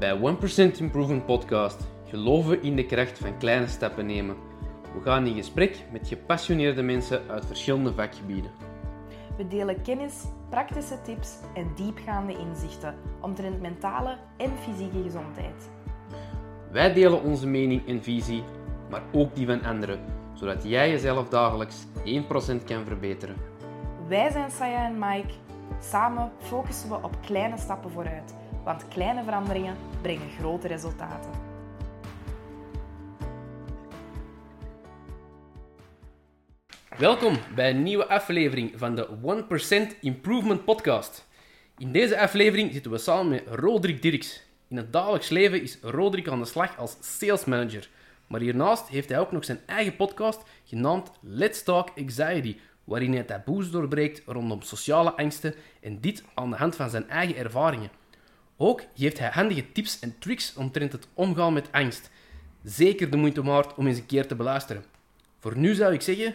Bij 1% Improvement Podcast geloven we in de kracht van kleine stappen nemen. We gaan in gesprek met gepassioneerde mensen uit verschillende vakgebieden. We delen kennis, praktische tips en diepgaande inzichten omtrent mentale en fysieke gezondheid. Wij delen onze mening en visie, maar ook die van anderen, zodat jij jezelf dagelijks 1% kan verbeteren. Wij zijn Saya en Mike. Samen focussen we op kleine stappen vooruit, want kleine veranderingen brengen grote resultaten. Welkom bij een nieuwe aflevering van de 1% Improvement Podcast. In deze aflevering zitten we samen met Roderick Dirks. In het dagelijks leven is Roderick aan de slag als sales manager. Maar hiernaast heeft hij ook nog zijn eigen podcast genaamd Let's Talk Anxiety, waarin hij taboes doorbreekt rondom sociale angsten en dit aan de hand van zijn eigen ervaringen. Ook geeft hij handige tips en tricks omtrent het omgaan met angst. Zeker de moeite waard om eens een keer te beluisteren. Voor nu zou ik zeggen,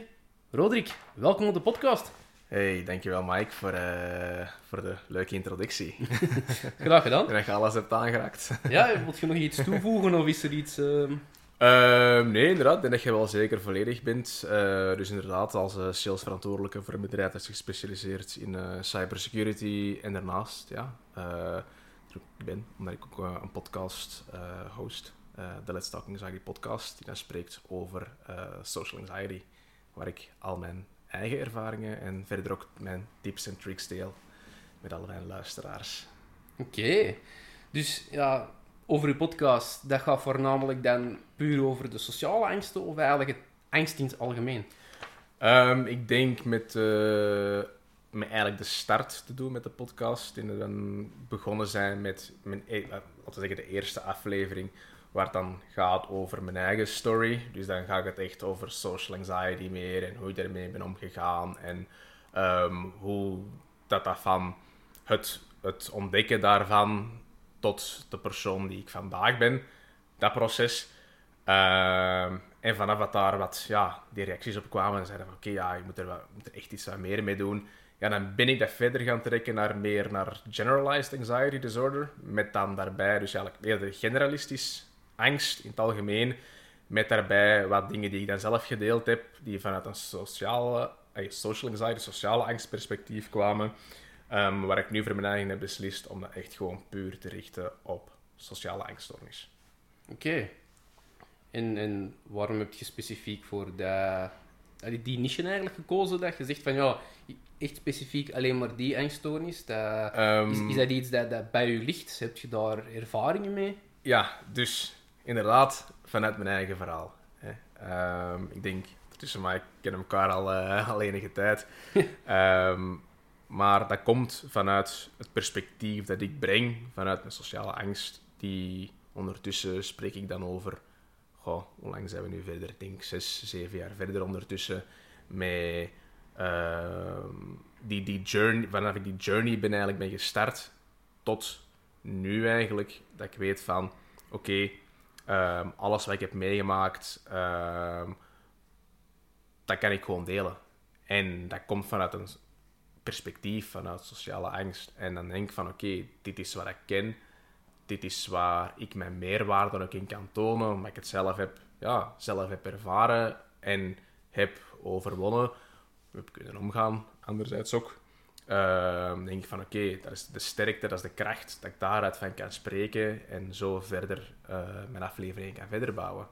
Roderick, welkom op de podcast. Hey, dankjewel Mike voor, eh, voor de leuke introductie. Graag gedaan. en dat je alles hebt aangeraakt. Ja, wilt je nog iets toevoegen of is er iets... ehm, Ehm, nee, inderdaad. Ik denk dat je wel zeker volledig bent. Eh, dus inderdaad, als eh, salesverantwoordelijke voor een bedrijf dat zich specialiseert in cybersecurity. En daarnaast, ja, ben, omdat ik ook eh, een podcast eh, host. eh, de Let's Talk Anxiety podcast, die dan spreekt over social anxiety. Waar ik al mijn eigen ervaringen en verder ook mijn tips en tricks deel met alle mijn luisteraars. Oké. Dus ja, over uw podcast, dat gaat voornamelijk dan puur over de sociale angsten of eigenlijk het angst in het algemeen? Ehm, ik denk met, met eigenlijk de start te doen met de podcast. En dan begonnen zijn met mijn, e- eh, laten we zeggen, de eerste aflevering, waar het dan gaat over mijn eigen story. Dus dan gaat het echt over social anxiety meer en hoe ik daarmee ben omgegaan. En ehm, hoe dat, dat van het, het ontdekken daarvan tot de persoon die ik vandaag ben, dat proces. Ehm, en vanaf dat daar wat ja, die reacties op kwamen en zeiden van oké, ja, je moet er, wat, je moet er echt iets wat meer mee doen. Ja, dan ben ik dat verder gaan trekken naar meer naar generalized anxiety disorder. Met dan daarbij dus eigenlijk eerder generalistisch angst in het algemeen. Met daarbij wat dingen die ik dan zelf gedeeld heb, die vanuit een sociale, eh, social anxiety, sociale angstperspectief kwamen. Ehm, waar ik nu voor mijn eigen heb beslist om dat echt gewoon puur te richten op sociale angststoornis. Oké. En, en waarom heb je specifiek voor dat, die niche eigenlijk gekozen? Dat je zegt van ja, echt specifiek alleen maar die angststoornis. Dat, Ehm, is, is dat iets dat, dat bij u ligt? Heb je daar ervaringen mee? Ja, dus inderdaad, vanuit mijn eigen verhaal. Hè. Ehm, ik denk, tussen mij kennen elkaar al, eh, al enige tijd. Ehm, maar dat komt vanuit het perspectief dat ik breng, vanuit mijn sociale angst. Die ondertussen spreek ik dan over, goh, hoe lang zijn we nu verder? Ik denk zes, zeven jaar verder ondertussen. Met ehm, die, die journey, vanaf ik die journey ben eigenlijk ben gestart tot nu eigenlijk, dat ik weet van, oké, ehm, alles wat ik heb meegemaakt, ehm, dat kan ik gewoon delen. En dat komt vanuit een perspectief, vanuit sociale angst. En dan denk ik van, oké, dit is wat ik ken, dit is waar ik mijn meerwaarde ook in kan tonen, omdat ik het zelf heb, ja, zelf heb ervaren en heb overwonnen, heb kunnen omgaan, anderzijds ook. Ehm, denk ik van oké, dat is de sterkte, dat is de kracht, dat ik daaruit van kan spreken en zo verder eh, mijn aflevering kan verder bouwen.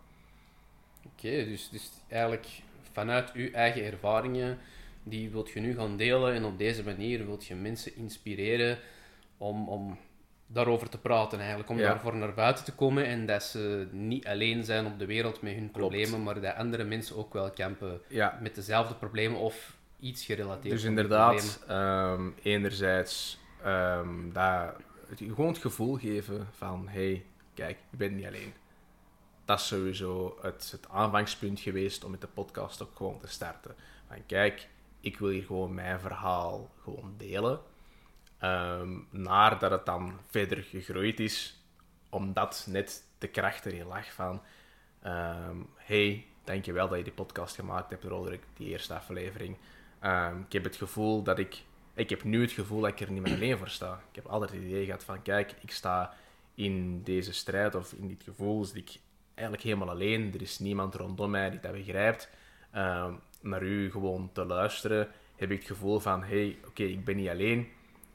Oké, dus, dus eigenlijk vanuit uw eigen ervaringen, die wilt je nu gaan delen en op deze manier wilt je mensen inspireren om, om daarover te praten eigenlijk, om Ja. daarvoor naar buiten te komen en dat ze niet alleen zijn op de wereld met hun problemen, maar dat andere mensen ook wel kampen Ja, met dezelfde problemen of iets gerelateerd dus inderdaad, ehm, enerzijds ehm, dat, het, gewoon het gevoel geven van hey, kijk, je bent niet alleen. Dat is sowieso het, het aanvangspunt geweest om met de podcast ook gewoon te starten. Van kijk, ik wil hier gewoon mijn verhaal gewoon delen. Ehm nadat het dan verder gegroeid is, omdat net de kracht erin lag van... ehm hey, dankjewel dat je die podcast gemaakt hebt, Roderick, die eerste aflevering. Ehm, ik heb het gevoel dat ik... Ik heb nu het gevoel dat ik er niet meer alleen voor sta. Ik heb altijd het idee gehad van, kijk, ik sta in deze strijd of in dit gevoel zit ik eigenlijk helemaal alleen. Er is niemand rondom mij die dat begrijpt. Ehm, naar u gewoon te luisteren, heb ik het gevoel van: hey, oké, ik ben niet alleen.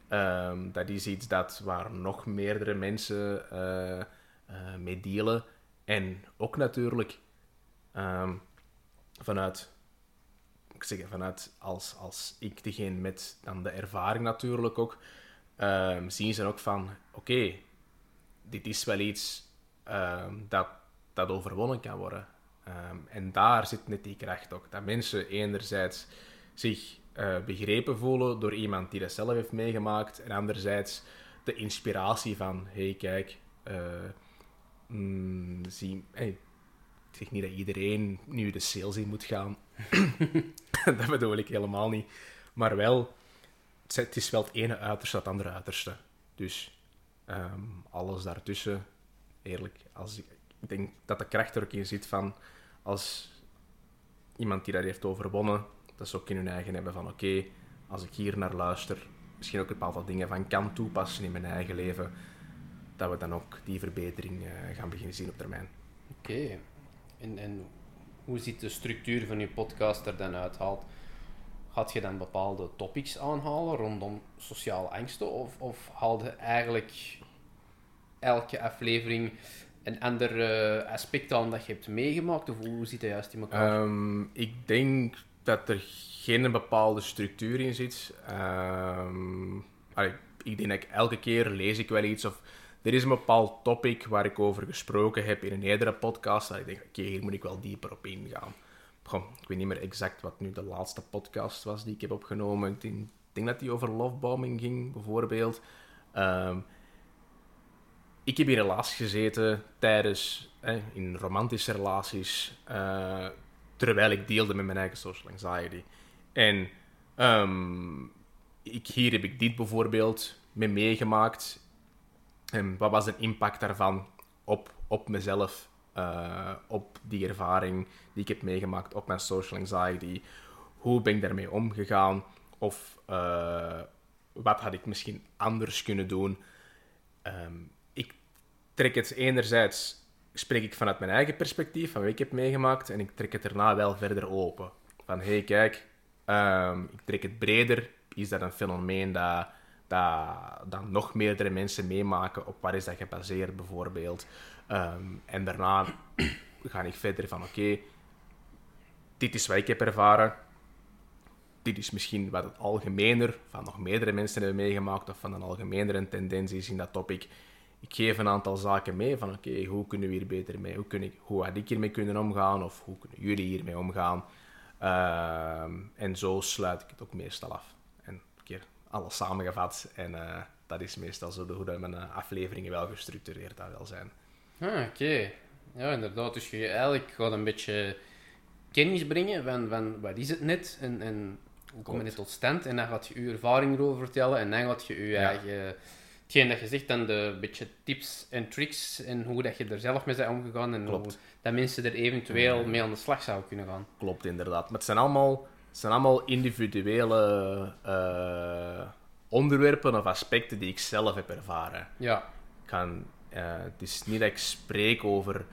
Ehm, dat is iets dat, waar nog meerdere mensen uh, mee dealen. En ook natuurlijk ehm, vanuit, ik zeg vanuit als, als ik degene met dan de ervaring natuurlijk ook, zien ze ook van: oké, dit is wel iets dat, dat overwonnen kan worden. en daar zit net die kracht ook. Dat mensen enerzijds zich uh, begrepen voelen door iemand die dat zelf heeft meegemaakt. En anderzijds de inspiratie van, hey kijk, uh, mm, zie, hey, ik zeg niet dat iedereen nu de sales in moet gaan. dat bedoel ik helemaal niet. Maar wel, het is wel het ene uiterste het andere uiterste. Dus um, alles daartussen, eerlijk, als ik, ik denk dat de kracht er ook in zit van als iemand die dat heeft overwonnen, dat ze ook in hun eigen hebben van oké, als ik hier naar luister, misschien ook een bepaalde dingen van kan toepassen in mijn eigen leven, dat we dan ook die verbetering uh, gaan beginnen zien op termijn. Oké. En, en hoe ziet de structuur van je podcast er dan uit? Haalt, gaat je dan bepaalde topics aanhalen rondom sociale angsten? Of, of haal je eigenlijk elke aflevering een ander uh, aspect aan dat je hebt meegemaakt? Of hoe zit dat juist in elkaar? Um, ik denk dat er geen bepaalde structuur in zit. Um, ik denk dat ik elke keer lees ik wel iets of er is een bepaald topic waar ik over gesproken heb in een eerdere podcast. Dat ik denk, oké, hier moet ik wel dieper op ingaan. Goh, ik weet niet meer exact wat nu de laatste podcast was die ik heb opgenomen. Ik denk, dat die over lovebombing ging, bijvoorbeeld. Um, ik heb in relaties gezeten tijdens, in romantische relaties, uh, terwijl ik deelde met mijn eigen social anxiety. En um, ik, hier heb ik dit bijvoorbeeld mee meegemaakt. En wat was de impact daarvan op, op mezelf, uh, op die ervaring die ik heb meegemaakt, op mijn social anxiety? Hoe ben ik daarmee omgegaan? Of uh, wat had ik misschien anders kunnen doen? Um, ik trek het enerzijds spreek ik vanuit mijn eigen perspectief, van wat ik heb meegemaakt, en ik trek het daarna wel verder open. Van, hé, hey, kijk, um, ik trek het breder. Is dat een fenomeen dat, dat, dat nog meerdere mensen meemaken? Op waar is dat gebaseerd, bijvoorbeeld? Um, en daarna ga ik verder van, oké, dit is wat ik heb ervaren. Dit is misschien wat het algemener van nog meerdere mensen hebben meegemaakt, of van een algemenere tendens is in dat topic ik geef een aantal zaken mee van oké, hoe kunnen we hier beter mee? Hoe, kun ik, hoe had ik hiermee kunnen omgaan? Of hoe kunnen jullie hiermee omgaan? Uh, en zo sluit ik het ook meestal af. En een keer alles samengevat. En uh, dat is meestal zo de, hoe dat mijn uh, afleveringen wel gestructureerd dat wel zijn. Ah, oké. Ja, inderdaad. Dus je eigenlijk gaat een beetje kennis brengen van, van wat is het net en, en hoe kom je het tot stand. En dan gaat je je ervaring erover vertellen en dan gaat je je ja. eigen hetgeen dat je zegt, dan de beetje tips en tricks en hoe dat je er zelf mee bent omgegaan en hoe dat mensen er eventueel mee aan de slag zouden kunnen gaan. Klopt, inderdaad. Maar het zijn allemaal, het zijn allemaal individuele uh, onderwerpen of aspecten die ik zelf heb ervaren. Ja. Ik kan, uh, het is niet dat ik spreek over,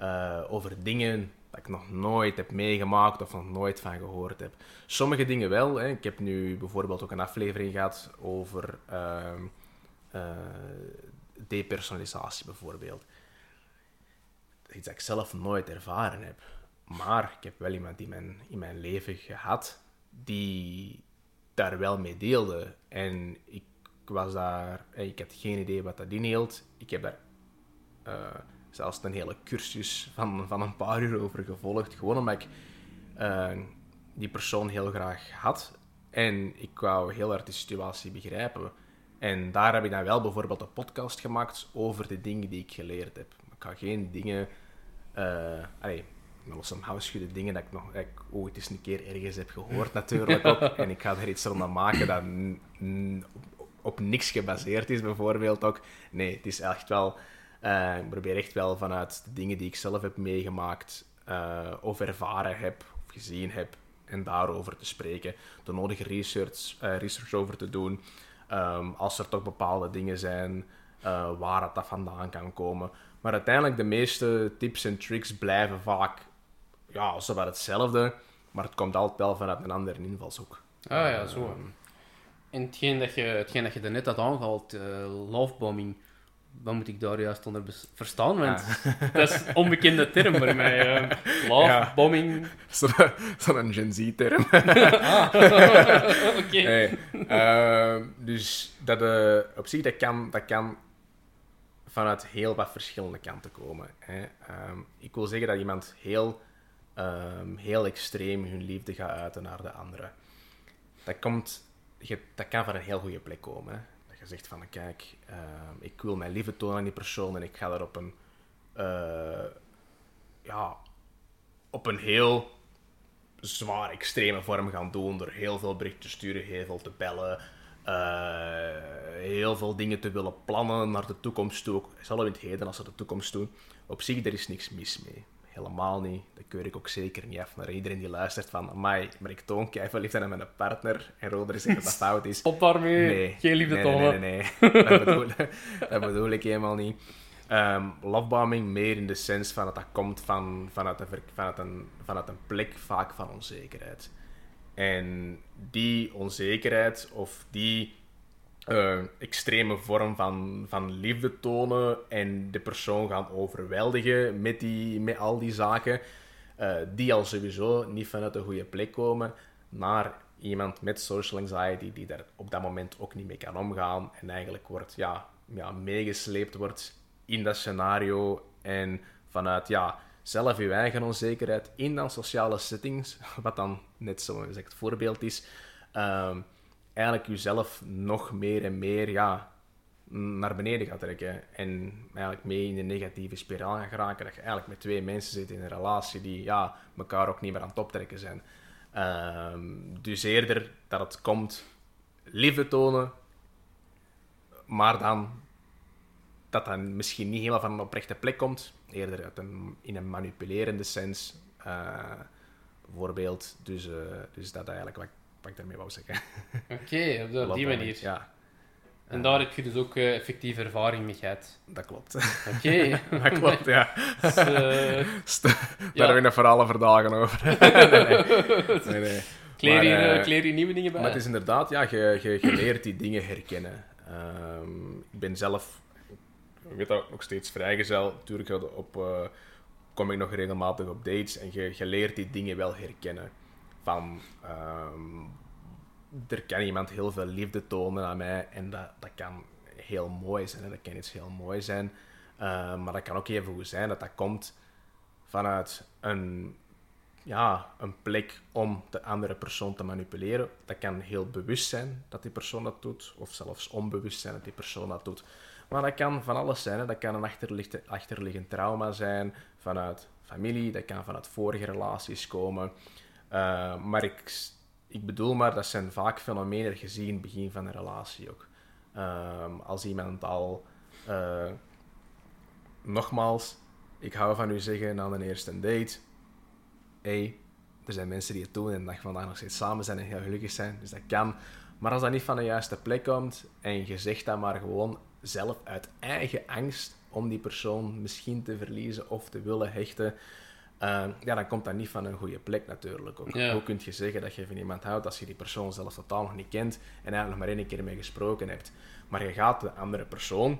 uh, over dingen dat ik nog nooit heb meegemaakt of nog nooit van gehoord heb. Sommige dingen wel. Hè. Ik heb nu bijvoorbeeld ook een aflevering gehad over ehm, uh, depersonalisatie bijvoorbeeld. Iets dat ik zelf nooit ervaren heb. Maar ik heb wel iemand in mijn, in mijn leven gehad die daar wel mee deelde. En ik was daar, eh, ik had geen idee wat dat inhield. Ik heb daar uh, zelfs een hele cursus van, van een paar uur over gevolgd. Gewoon omdat ik die persoon heel graag had. En ik wou heel hard de situatie begrijpen. En daar heb ik dan wel bijvoorbeeld een podcast gemaakt over de dingen die ik geleerd heb. Ik ga geen dingen... Uh, allee, los van dingen dat ik nog dat ik ooit eens een keer ergens heb gehoord natuurlijk ook. en ik ga er iets rond maken dat op niks gebaseerd is bijvoorbeeld ook. Nee, het is echt wel... Uh, ik probeer echt wel vanuit de dingen die ik zelf heb meegemaakt uh, of ervaren heb of gezien heb en daarover te spreken. De nodige research, research over te doen. Ehm, als er toch bepaalde dingen zijn eh, waar dat, dat vandaan kan komen. Maar uiteindelijk, de meeste tips en tricks blijven vaak ja, zowat hetzelfde, maar het komt altijd wel vanuit een andere invalshoek. Ah ja, zo. Ehm, En hetgeen dat je, hetgeen dat je daarnet had aangehaald, eh lovebombing, wat moet ik daar juist onder verstaan? Want dat is een onbekende term voor mij. eh lovebombing. Zo'n zo'n Gen Z-term. ah, oké. Ehm, dus dat, eh, op zich, dat kan, dat kan vanuit heel wat verschillende kanten komen. Hè. Ehm, ik wil zeggen dat iemand heel, ehm, heel extreem hun liefde gaat uiten naar de andere. Dat, komt, dat kan van een heel goede plek komen. Hè. Je zegt van, kijk, ehm, ik wil mijn liefde tonen aan die persoon en ik ga dat op een... eh, ja, op een heel zwaar extreme vorm gaan doen. Door heel veel berichten te sturen, heel veel te bellen. eh, heel veel dingen te willen plannen naar de toekomst toe. Zelfs in het heden als ze de toekomst doen. Op zich, er is niks mis mee. Helemaal niet. Dat keur ik ook zeker niet af naar iedereen die luistert van... Amai, maar ik toon keihard liefde aan mijn partner. En Roder zegt dat dat fout is. Stop daarmee. Nee. Geen liefde nee, tonen. Nee, nee, nee. dat, bedoel, dat bedoel ik helemaal niet. Lovebombing meer in de sens van dat dat komt van, vanuit, een, vanuit, een, vanuit een plek vaak van onzekerheid. En die onzekerheid of die eh, extreme vorm van, van liefde tonen en de persoon gaan overweldigen met, die, met al die zaken, eh, die al sowieso niet vanuit een goede plek komen, naar iemand met social anxiety die daar op dat moment ook niet mee kan omgaan en eigenlijk wordt ja, ja, meegesleept wordt in dat scenario en vanuit ja, zelf je eigen onzekerheid in dan sociale settings, wat dan net zo'n gezegd voorbeeld is, ehm, eigenlijk jezelf nog meer en meer ja, naar beneden gaat trekken. En eigenlijk mee in een negatieve spiraal gaat geraken. Dat je eigenlijk met twee mensen zit in een relatie die ja, elkaar ook niet meer aan het optrekken zijn. Ehm, dus eerder dat het komt liefde tonen, maar dan dat dat misschien niet helemaal van een oprechte plek komt. Eerder uit een, in een manipulerende sens. eh, bijvoorbeeld. Dus, eh, dus dat eigenlijk wat, wat ik daarmee wou zeggen. Oké, op die- die manier. Ja, En daar heb je dus ook eh, effectieve ervaring mee gehad. dat klopt. Oké. dat klopt, ja. Dus, eh, Daar Ja. hebben we nog verhalen voor dagen over. nee, nee. nee, nee. kleer, Maar, eh, eh, kleer hier nieuwe dingen bij. Maar het is inderdaad, ja, je, je, je leert die dingen herkennen. Ehm, ik ben zelf, ik weet dat nog steeds vrijgezel. Natuurlijk op, eh, kom ik nog regelmatig op dates en je, je leert die dingen wel herkennen. Van, ehm, er kan iemand heel veel liefde tonen aan mij en dat, dat kan heel mooi zijn. Dat kan iets heel mooi zijn. Ehm, maar dat kan ook even goed zijn dat dat komt vanuit een ja, een plek om de andere persoon te manipuleren. Dat kan heel bewust zijn dat die persoon dat doet, of zelfs onbewust zijn dat die persoon dat doet. Maar dat kan van alles zijn. Hè. Dat kan een achterliggend trauma zijn vanuit familie, dat kan vanuit vorige relaties komen. Eh, maar ik, ik bedoel maar, dat zijn vaak fenomenen dat het begin van een relatie ook. Ehm, als iemand al, eh, nogmaals, ik hou van u zeggen aan een eerste date, hey, er zijn mensen die het doen en van vandaag nog steeds samen zijn en heel gelukkig zijn, dus dat kan. Maar als dat niet van de juiste plek komt en je zegt dat maar gewoon zelf uit eigen angst om die persoon misschien te verliezen of te willen hechten, eh, ja, dan komt dat niet van een goede plek natuurlijk. Ook. Ja. Hoe kun je zeggen dat je van iemand houdt als je die persoon zelf totaal nog niet kent en eigenlijk nog maar één keer mee gesproken hebt? Maar je gaat de andere persoon,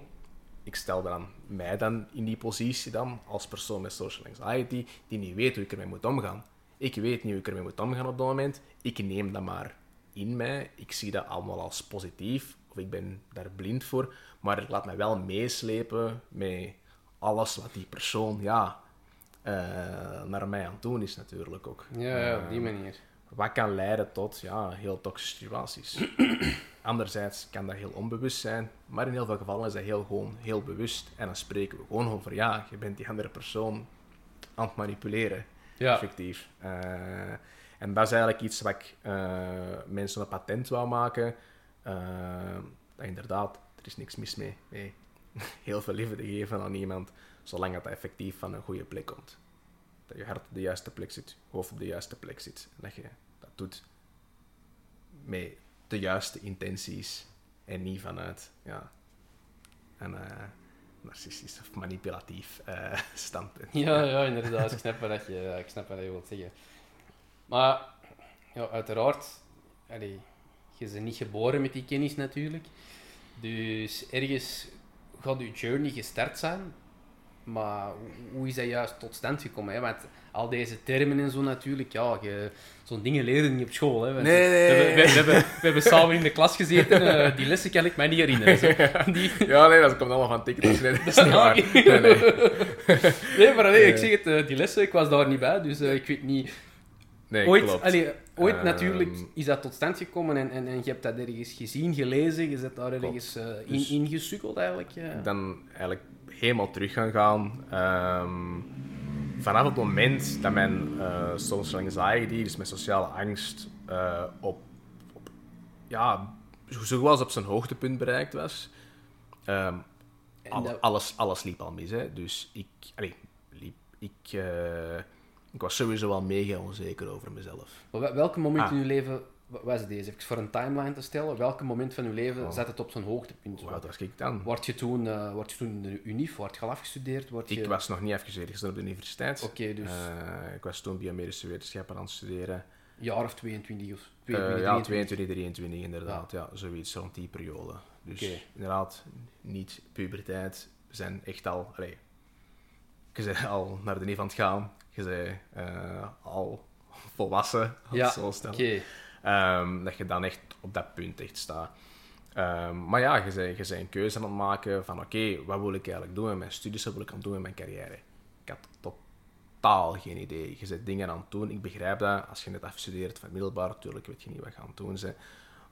ik stel dan mij dan in die positie dan, als persoon met social anxiety, die niet weet hoe ik ermee moet omgaan. Ik weet niet hoe ik ermee moet omgaan op dat moment. Ik neem dat maar in mij. Ik zie dat allemaal als positief. Of ik ben daar blind voor. Maar ik laat mij wel meeslepen met alles wat die persoon ja, naar mij aan het doen is natuurlijk ook. Ja, ja, op die Eh, manier. wat kan leiden tot ja, heel toxische situaties. Anderzijds kan dat heel onbewust zijn, maar in heel veel gevallen is dat heel gewoon heel bewust. En dan spreken we gewoon over, ja, je bent die andere persoon aan het manipuleren, Ja. effectief. Eh, en dat is eigenlijk iets wat ik eh, mensen een patent wou maken. Eh, dat inderdaad, er is niks mis mee. mee. Heel veel liefde geven aan iemand, zolang dat effectief van een goede plek komt. Dat je hart op de juiste plek zit, je hoofd op de juiste plek zit. En dat je dat doet met de juiste intenties en niet vanuit ja, een eh, narcistisch of manipulatief eh, standpunt. Ja, ja, inderdaad. Ik snap wat je, ik snap wat je wilt zeggen. Maar, ja, uiteraard, allee, je bent niet geboren met die kennis natuurlijk. Dus ergens gaat je journey gestart zijn. Maar hoe- is dat juist tot stand gekomen? Hè? Want al deze termen en zo natuurlijk, ja, zo'n dingen leer je niet op school. Hè? Want Nee, nee, we, nee. we, we hebben, we hebben samen in de klas gezeten, eh, die lessen kan ik mij niet herinneren. Zo. Die, Ja, nee, dat komt allemaal van TikTok. Nee, dat is niet waar. oké. Nee, nee. nee, maar nee, ik Eh. zeg het, eh, die lessen, ik was daar niet bij, dus ik weet niet Nee, ooit, klopt. allee, ooit Ehm, natuurlijk is dat tot stand gekomen en, en, en je hebt dat ergens gezien, gelezen, je bent daar ergens eh, in, Dus- ingesukkeld eigenlijk. Ja. dan eigenlijk helemaal terug gaan gaan. Ehm, vanaf het moment dat mijn eh, social anxiety, dus mijn sociale angst, eh, op, op ja, zo zo was op zijn hoogtepunt bereikt was, al- dat- alles, alles liep al mis. Hè. Dus ik, allee, liep, ik, ik was sowieso wel mega onzeker over mezelf. Maar wel- welke moment Ah. in je leven wa- was deze? Even voor een timeline te stellen, welke moment van je leven Oh. zat het op zijn hoogtepunt? Oud was ik dan? Word je toen, eh word je toen in de UNIF, word je al afgestudeerd? Word je... Ik was nog niet afgestudeerd, ik zat op de universiteit. Oké, dus Eh, ik was toen biomedische wetenschappen aan het studeren. een jaar of 22 of Eh, 22, ja, 23. 22, 23 inderdaad. Ja. zoiets rond die periode. Dus inderdaad, niet puberteit. We zijn echt al... Allee, je bent al naar de neef aan het gaan. Je bent eh, al volwassen, als Ja, zo stellen. Ehm, dat je dan echt op dat punt echt staat. Ehm, maar ja, je bent, je bent een keuze aan het maken van oké, wat wil ik eigenlijk doen met mijn studies, wat wil ik aan doen met mijn carrière. Ik had totaal geen idee. Je bent dingen aan het doen. Ik begrijp dat. Als je net afstudeert van middelbaar, natuurlijk weet je niet wat je aan het doen bent.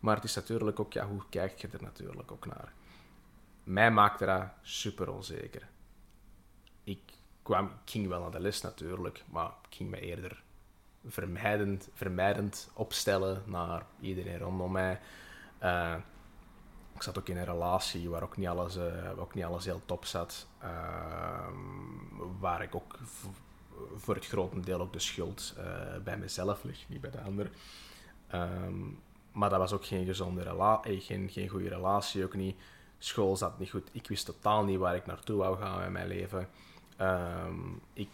Maar het is natuurlijk ook, ja, hoe kijk je er natuurlijk ook naar? Mij maakte dat super onzeker. Ik, kwam, ik ging wel naar de les natuurlijk, maar ik ging me eerder vermijdend, vermijdend opstellen naar iedereen rondom mij. Eh, ik zat ook in een relatie waar ook niet alles, eh, ook niet alles heel top zat. Ehm, waar ik ook voor het grotendeel ook de schuld eh, bij mezelf leg, niet bij de ander. Ehm, maar dat was ook geen gezonde relatie, geen, geen goede relatie, ook niet. School zat niet goed. Ik wist totaal niet waar ik naartoe wou gaan met mijn leven. Ehm, ik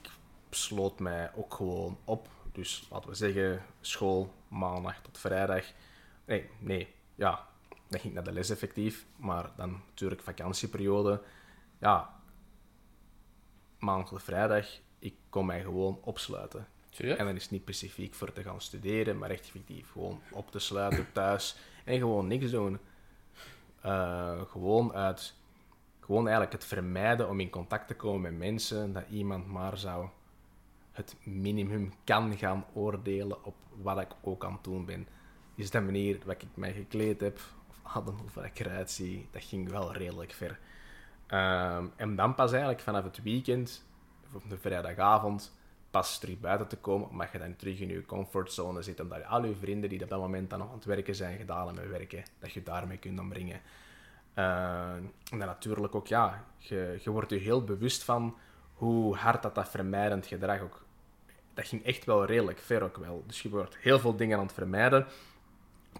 sloot mij ook gewoon op. Dus laten we zeggen, school maandag tot vrijdag. Nee, nee, ja, dan ging ik naar de les effectief. Maar dan natuurlijk vakantieperiode. Ja, maandag tot vrijdag, ik kon mij gewoon opsluiten. serieus? En dan is het niet specifiek voor te gaan studeren, maar echt effectief gewoon op te sluiten thuis en gewoon niks doen. Eh, gewoon uit, gewoon eigenlijk het vermijden om in contact te komen met mensen, dat iemand maar zou het minimum kan gaan oordelen op wat ik ook aan het doen ben. Is de manier waarop ik mij gekleed heb, of hadden, of ik eruit zie, dat ging wel redelijk ver. Ehm, en dan pas eigenlijk vanaf het weekend, of op de vrijdagavond, pas terug buiten te komen, omdat je dan terug in je comfortzone zit, omdat al je vrienden die op dat moment dan nog aan het werken zijn, gedaan hebben met werken, dat je daarmee kunt omringen. Eh, en natuurlijk ook, ja, je, je wordt je heel bewust van hoe hard dat, dat vermijdend gedrag ook... Dat ging echt wel redelijk ver ook wel. Dus je wordt heel veel dingen aan het vermijden,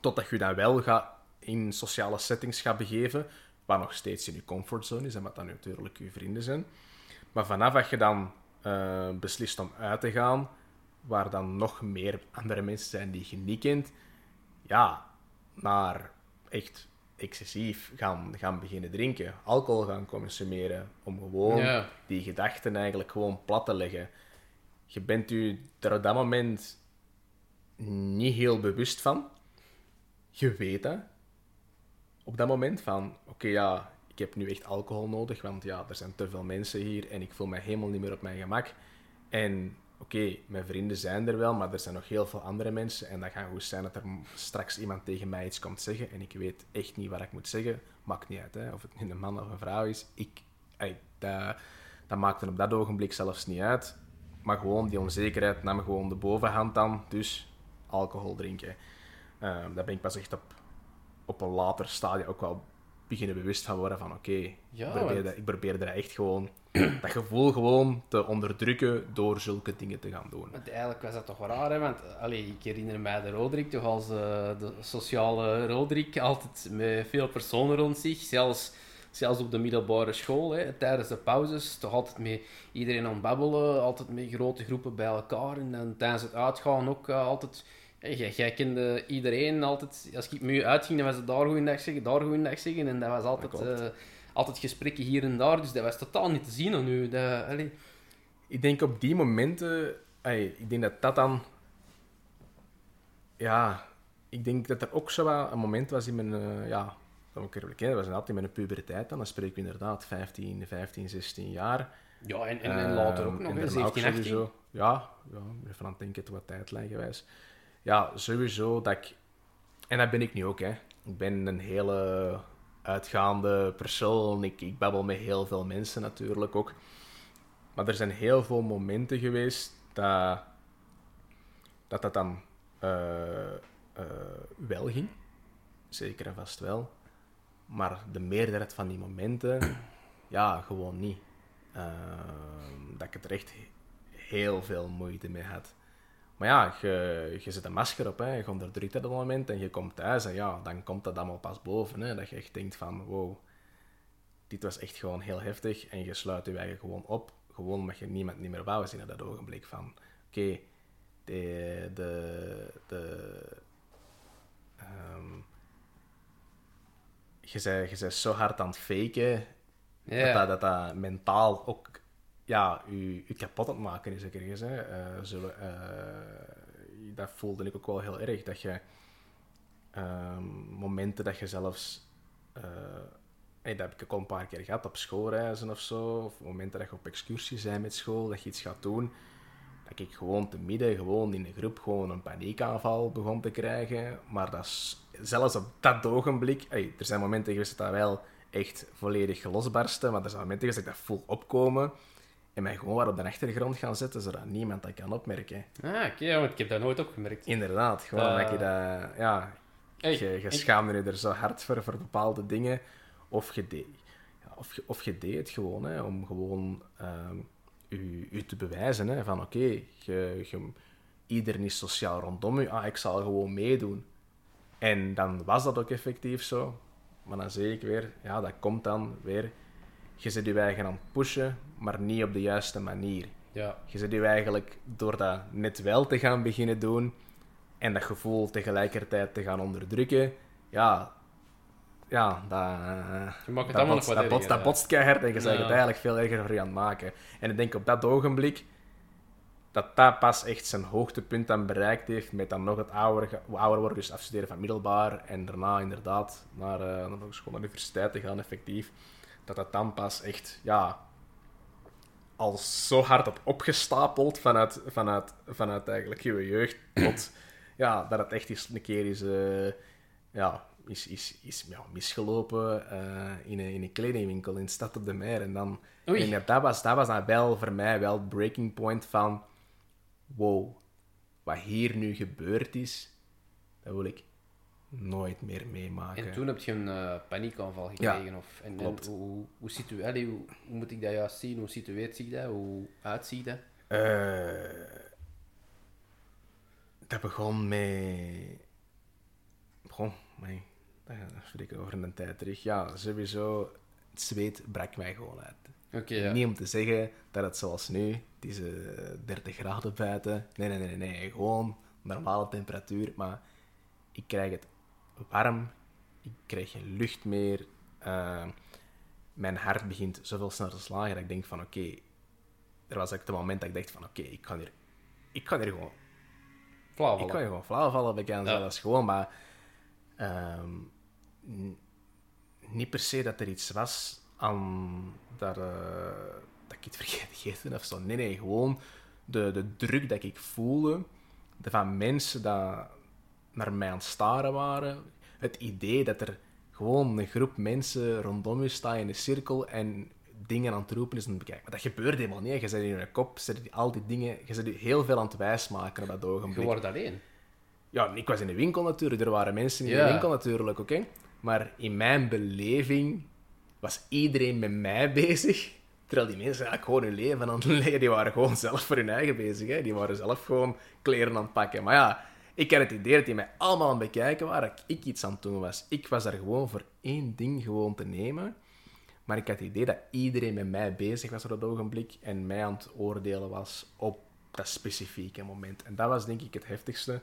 totdat je dan wel gaat in sociale settings gaat begeven, waar nog steeds in je comfortzone is, en wat dan natuurlijk je vrienden zijn. Maar vanaf dat je dan eh, beslist om uit te gaan, waar dan nog meer andere mensen zijn die je niet kent, ja, naar echt excessief gaan, gaan beginnen drinken, alcohol gaan consumeren, om gewoon Ja. die gedachten eigenlijk gewoon plat te leggen. Je bent u er op dat moment niet heel bewust van. Je weet dat. Op dat moment van, oké ja, ik heb nu echt alcohol nodig, want ja, er zijn te veel mensen hier en ik voel me helemaal niet meer op mijn gemak. En oké, mijn vrienden zijn er wel, maar er zijn nog heel veel andere mensen. En dat kan goed zijn dat er straks iemand tegen mij iets komt zeggen en ik weet echt niet wat ik moet zeggen. Maakt niet uit, hè? of het nu een man of een vrouw is. Ik, dat, dat maakte op dat ogenblik zelfs niet uit. Maar gewoon die onzekerheid nam gewoon de bovenhand dan. Dus alcohol drinken. Ehm daar ben ik pas echt op, op een later stadium ook wel beginnen bewust van worden van oké, Ja, ik, probeer want- dat- ik probeer er echt gewoon dat gevoel gewoon te onderdrukken door zulke dingen te gaan doen. Want eigenlijk was dat toch raar, hè? Want allee, ik herinner mij de Roderick toch als eh, de sociale Roderick, altijd met veel personen rond zich. Zelfs, Zelfs op de middelbare school, hè, tijdens de pauzes, toch altijd met iedereen aan het babbelen, altijd met grote groepen bij elkaar. En dan tijdens het uitgaan ook eh, altijd... Jij, jij kende iedereen altijd... Als ik met u uitging, dan was het daar goeiedag zeggen, daar goeiedag zeggen. En dat was altijd, Dat eh, altijd gesprekken hier en daar. Dus dat was totaal niet te zien aan u. Dat, allee, Ik denk op die momenten, ik denk dat dat dan, ja, ik denk dat er ook zo een moment was in mijn, eh, ja, dat moet ik eerlijk bekennen, dat was altijd in mijn puberteit dan, dan spreek ik inderdaad 15, 15, 16 jaar. ja, en, en, en later ook Ehm, nog, en hè, daarna ook 17, 18. sowieso- Ja, ja, even aan het denken, wat tijdlijn gewijs. Ja, sowieso dat ik... En dat ben ik nu ook, hè. Ik ben een hele uitgaande persoon. Ik, ik babbel met heel veel mensen natuurlijk ook. Maar er zijn heel veel momenten geweest dat dat, dat dan eh, eh, wel ging. Zeker en vast wel. Maar de meerderheid van die momenten, ja, gewoon niet. Ehm, dat ik het er echt heel veel moeite mee had. Maar ja, je, je zet een masker op, hè. je onderdrukt dat op het moment en je komt thuis en ja, dan komt dat allemaal pas boven. Hè. Dat je echt denkt van, wow, dit was echt gewoon heel heftig en je sluit je eigen gewoon op. Gewoon omdat je niemand niet meer wou zien op dat ogenblik van, oké, de, de, de, ehm, je bent, je bent zo hard aan het faken Ja. dat, dat, dat dat mentaal ook ja, u, kapot aan maken is. ook ergens, Hè. Eh, eh, dat voelde ik ook wel heel erg. Dat je ehm, momenten dat je zelfs. eh, dat heb ik al een paar keer gehad op schoolreizen of zo. Of momenten dat je op excursie bent met school, dat je iets gaat doen. Dat ik gewoon te midden, gewoon in de groep, gewoon een paniekaanval begon te krijgen. Maar dat is, zelfs op dat ogenblik... er zijn momenten geweest dat dat wel echt volledig losbarsten. Maar er zijn momenten geweest dat ik dat voel opkomen. En mij gewoon waar op de achtergrond gaan zetten, zodat niemand dat kan opmerken. Ah, oké, want ik heb dat nooit opgemerkt. Inderdaad, gewoon Eh. dat je dat... Ja, Hey, je, je schaamde je er zo hard voor, voor bepaalde dingen. Of je deed, ja, of je, of je deed het gewoon, hè, om gewoon ehm u, u te bewijzen. Hè, van oké, je, je, iedereen is sociaal rondom u. Ah, ik zal gewoon meedoen. En dan was dat ook effectief zo. Maar dan zie ik weer, ja, dat komt dan weer. Je zit je eigen aan het pushen, maar niet op de juiste manier. Ja. Je zit je eigenlijk door dat net wel te gaan beginnen doen en dat gevoel tegelijkertijd te gaan onderdrukken, ja, ja dat, het dat, botst, dat, botst, dat botst keihard en je bent Ja. het eigenlijk veel erger voor je aan het maken. En ik denk op dat ogenblik dat dat pas echt zijn hoogtepunt dan bereikt heeft met dan nog het ouder, ouder worden, dus afstuderen van middelbaar en daarna inderdaad naar, school, naar de universiteit te gaan effectief. Dat dat dan pas echt, ja, al zo hard op opgestapeld vanuit, vanuit, vanuit eigenlijk je jeugd tot ja, dat het echt eens een keer is, eh, ja, is, is, is ja, misgelopen eh, in, een, in een kledingwinkel in stad op de Meer. En, dan, en dat, was, dat was dan wel voor mij wel het breaking point van wow, wat hier nu gebeurd is, dat wil ik nooit meer meemaken. En toen heb je een eh, paniekaanval gekregen? Of, en, hoe, hoe, situ- allee, hoe, hoe moet ik dat juist zien? Hoe situeert zich dat? Hoe uitziet dat? Eh, dat begon met... Begon, maar dat spreek ik over een tijd terug. Ja, sowieso, het zweet brak mij gewoon uit. Oké, ja. Niet om te zeggen dat het zoals nu, het is eh 30 graden buiten. Nee, nee, nee, nee, nee, gewoon normale temperatuur. Maar ik krijg het warm, ik krijg geen lucht meer. eh, mijn hart begint zoveel sneller te slagen dat ik denk van oké, er was ook het moment dat ik dacht van oké, ik kan hier, ik kan hier gewoon Flauw ik kan je gewoon flauw vallen bij Ja. dat is gewoon, maar ehm, niet per se dat er iets was aan dat, eh, dat ik het vergeten of zo. Nee, nee, gewoon de, de druk dat ik voelde, de van mensen dat naar mij aan het staren waren, het idee dat er gewoon een groep mensen rondom je staat in een cirkel en dingen aan het roepen is en bekijken. Maar dat gebeurt helemaal niet. Je zit in je kop, je zit al die dingen, je zit je heel veel aan het wijsmaken op dat Je ogenblik. wordt alleen. Ja, ik was in de winkel natuurlijk. Er waren mensen in Ja. de winkel natuurlijk, oké. Maar in mijn beleving was iedereen met mij bezig. Terwijl die mensen eigenlijk gewoon hun leven aan het leven. Die waren gewoon zelf voor hun eigen bezig. Hè. Die waren zelf gewoon kleren aan het pakken. Maar ja, ik had het idee dat die mij allemaal aan het bekijken waren. Dat ik iets aan het doen was. Ik was daar gewoon voor één ding gewoon te nemen. Maar ik had het idee dat iedereen met mij bezig was op dat ogenblik en mij aan het oordelen was op dat specifieke moment. En dat was denk ik het heftigste.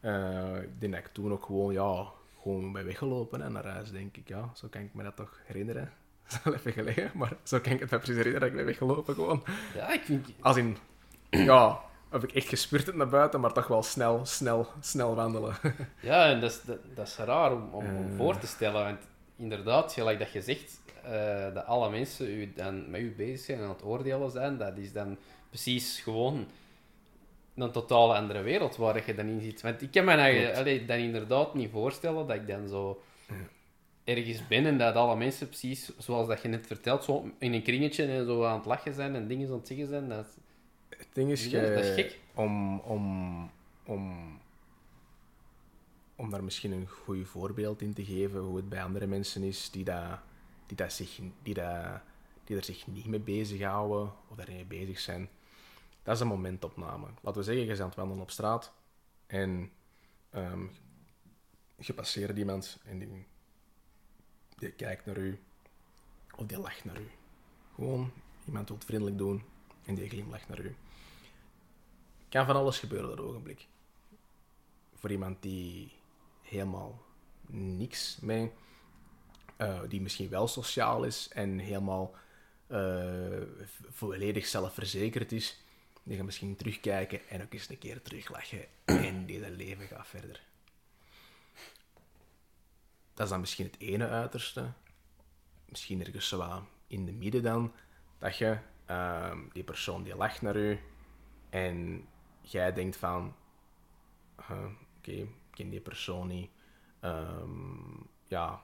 Eh, ik denk dat ik toen ook gewoon, ja, gewoon ben weggelopen hè, naar huis, denk ik. Ja, zo kan ik me dat toch herinneren. Dat is wel even gelegen, maar zo kan ik het me precies herinneren dat ik ben weggelopen gewoon. Ja, ik vind... Als in, ja, heb ik echt gespurt het naar buiten, maar toch wel snel, snel, snel wandelen. Ja, en dat is, dat, dat is raar om, om, Eh. voor te stellen. Want inderdaad, gelijk dat je zegt, eh, dat alle mensen u dan met u bezig zijn en aan het oordelen zijn, dat is dan precies gewoon een totaal andere wereld waar je dan in zit. Want ik kan me eigenlijk Klopt. allee, dan inderdaad niet voorstellen dat ik dan zo ergens ben en dat alle mensen precies, zoals dat je net vertelt, zo in een kringetje en zo aan het lachen zijn en dingen aan het zeggen zijn. Dat, Het ding is, Ja, dat is gek. Om, om, om, om daar misschien een goed voorbeeld in te geven hoe het bij andere mensen is die, dat, die, dat zich, die, dat, die er zich niet mee bezighouden of daarmee mee bezig zijn. Dat is een momentopname. Laten we zeggen, je bent aan het wandelen op straat en ehm, je passeert iemand en die, die kijkt naar u of die lacht naar u. Gewoon, iemand wil vriendelijk doen en die glimlacht naar u. Kan van alles gebeuren dat ogenblik. Voor iemand die helemaal niks mee, eh, die misschien wel sociaal is en helemaal v- volledig zelfverzekerd is, die gaat misschien terugkijken en ook eens een keer teruglachen en die leven gaat verder. Dat is dan misschien het ene uiterste. Misschien ergens zo in de midden dan, dat je ehm, die persoon die lacht naar u en jij denkt van, uh, oké, ik ken die persoon niet, Ehm, ja,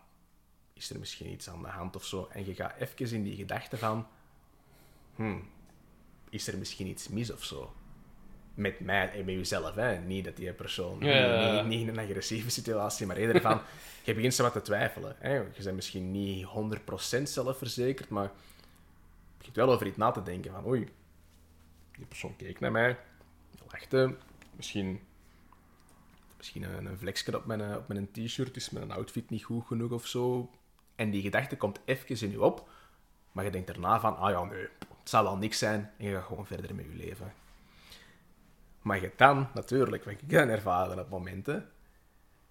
is er misschien iets aan de hand of zo, en je gaat even in die gedachte van, hmm, is er misschien iets mis of zo? Met mij en met jezelf, hè? Niet dat die persoon, Ja. Niet, niet in een agressieve situatie, maar eerder van, je begint zo wat te twijfelen. Hè? Je bent misschien niet 100% zelfverzekerd, maar begint wel over iets na te denken van, oei, die persoon keek naar mij, lachte, misschien, misschien een, een vlekje op mijn, eh, op mijn t-shirt, is mijn outfit niet goed genoeg of zo. En die gedachte komt even in je op, maar je denkt daarna van, ah ja, nee, het zal wel niks zijn, en je gaat gewoon verder met je leven. Maar je dan, natuurlijk, wat ik dan ervaren op momenten,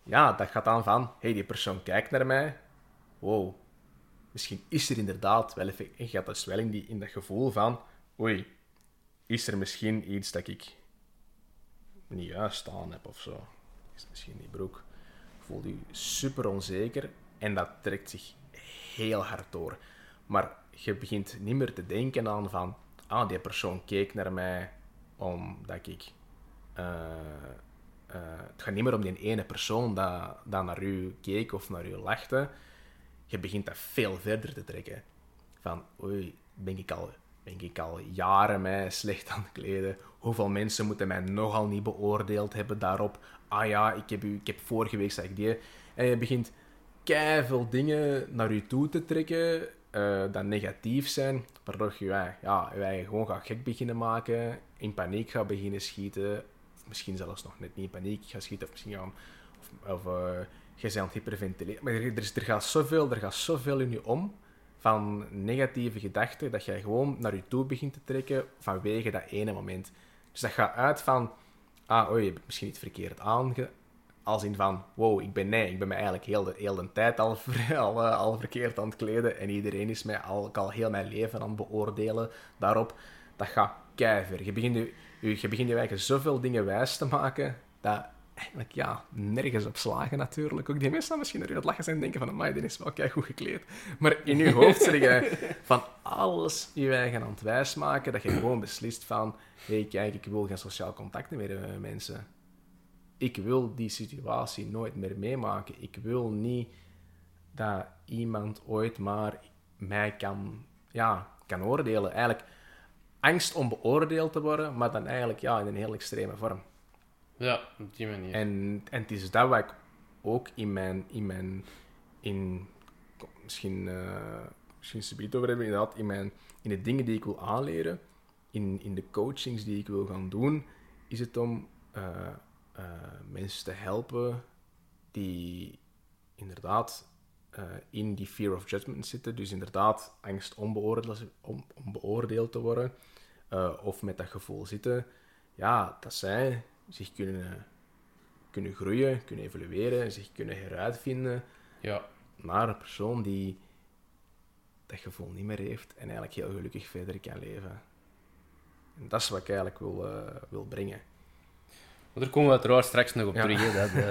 ja, dat gaat dan van, hey, die persoon kijkt naar mij, wow, misschien is er inderdaad wel even, en je gaat in, die, in dat gevoel van, oei, is er misschien iets dat ik niet juist aan heb of zo? Is misschien die broek? Je voelt je super onzeker en dat trekt zich heel hard door. Maar je begint niet meer te denken aan van, ah, die persoon keek naar mij omdat ik... eh, eh, het gaat niet meer om die ene persoon dat, dat naar u keek of naar u lachte. Je begint dat veel verder te trekken. Van, oei, ben ik al, ben ik al jaren mij slecht aan het kleden? Hoeveel mensen moeten mij nogal niet beoordeeld hebben daarop? Ah ja, ik heb, u, ik heb vorige week zag ik die. En je begint veel dingen naar je toe te trekken eh dat negatief zijn, waardoor je ja, gewoon gaat gek beginnen maken, in paniek gaat beginnen schieten, misschien zelfs nog net niet in paniek gaat schieten, of misschien of, of eh, je bent aan het. Maar er, is- er, gaat zoveel, er gaat zoveel in je om van negatieve gedachten, dat jij gewoon naar je toe begint te trekken vanwege dat ene moment. Dus dat gaat uit van, ah, oei, heb ik misschien iets verkeerd aange... Als in van, wow, ik ben nee, ik ben me eigenlijk heel de, heel de tijd al, eh, al verkeerd aan het kleden en iedereen is mij al, al heel mijn leven aan het beoordelen daarop. Dat gaat keiver. Je begint je, je, je begint je eigen zoveel dingen wijs te maken, dat eigenlijk ja, nergens op slagen natuurlijk. Ook die mensen dan misschien naar het lachen zijn en denken van, amai, die is wel kei goed gekleed. Maar in je hoofd zeg je van alles je eigen aan het wijsmaken, dat je gewoon beslist van, hé hey, kijk, ik wil geen sociaal contact meer hebben met mensen. Ik wil die situatie nooit meer meemaken. Ik wil niet dat iemand ooit maar mij kan, ja, kan oordelen. Eigenlijk angst om beoordeeld te worden, maar dan eigenlijk ja, in een heel extreme vorm. Ja, op die manier. En, en het is dat wat ik ook in mijn, in mijn, in, misschien, eh misschien subiet over hebben, inderdaad, in, mijn, in de dingen die ik wil aanleren, in, in de coachings die ik wil gaan doen, is het om eh, eh, mensen te helpen die inderdaad in die fear of judgment zitten. Dus inderdaad, angst om beoordeeld, om, beoordeeld te worden. of met dat gevoel zitten. Ja, dat zij zich kunnen, kunnen groeien, kunnen evolueren, zich kunnen heruitvinden Ja. naar een persoon die dat gevoel niet meer heeft en eigenlijk heel gelukkig verder kan leven. En dat is wat ik eigenlijk wil, eh, wil brengen. Maar daar komen we uiteraard straks nog op Ja. terug. Hè,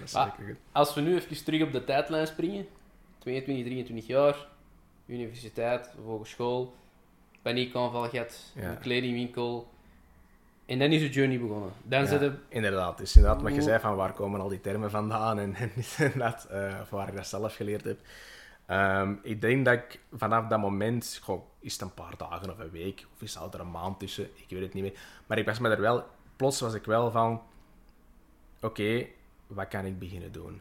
dat, Ah. goed. Als we nu even terug op de tijdlijn springen. 22, 23 jaar, universiteit, hogeschool, paniekaanval gehad, Ja. kledingwinkel. En dan is de journey begonnen. Dan Ja, zitten Inderdaad, dus inderdaad wat je zei van waar komen al die termen vandaan en, en inderdaad, eh, of waar ik dat zelf geleerd heb. Ehm, ik denk dat ik vanaf dat moment, goh, is het een paar dagen of een week, of is het er een maand tussen, ik weet het niet meer. Maar ik was me er wel, plots was ik wel van, oké, wat kan ik beginnen doen?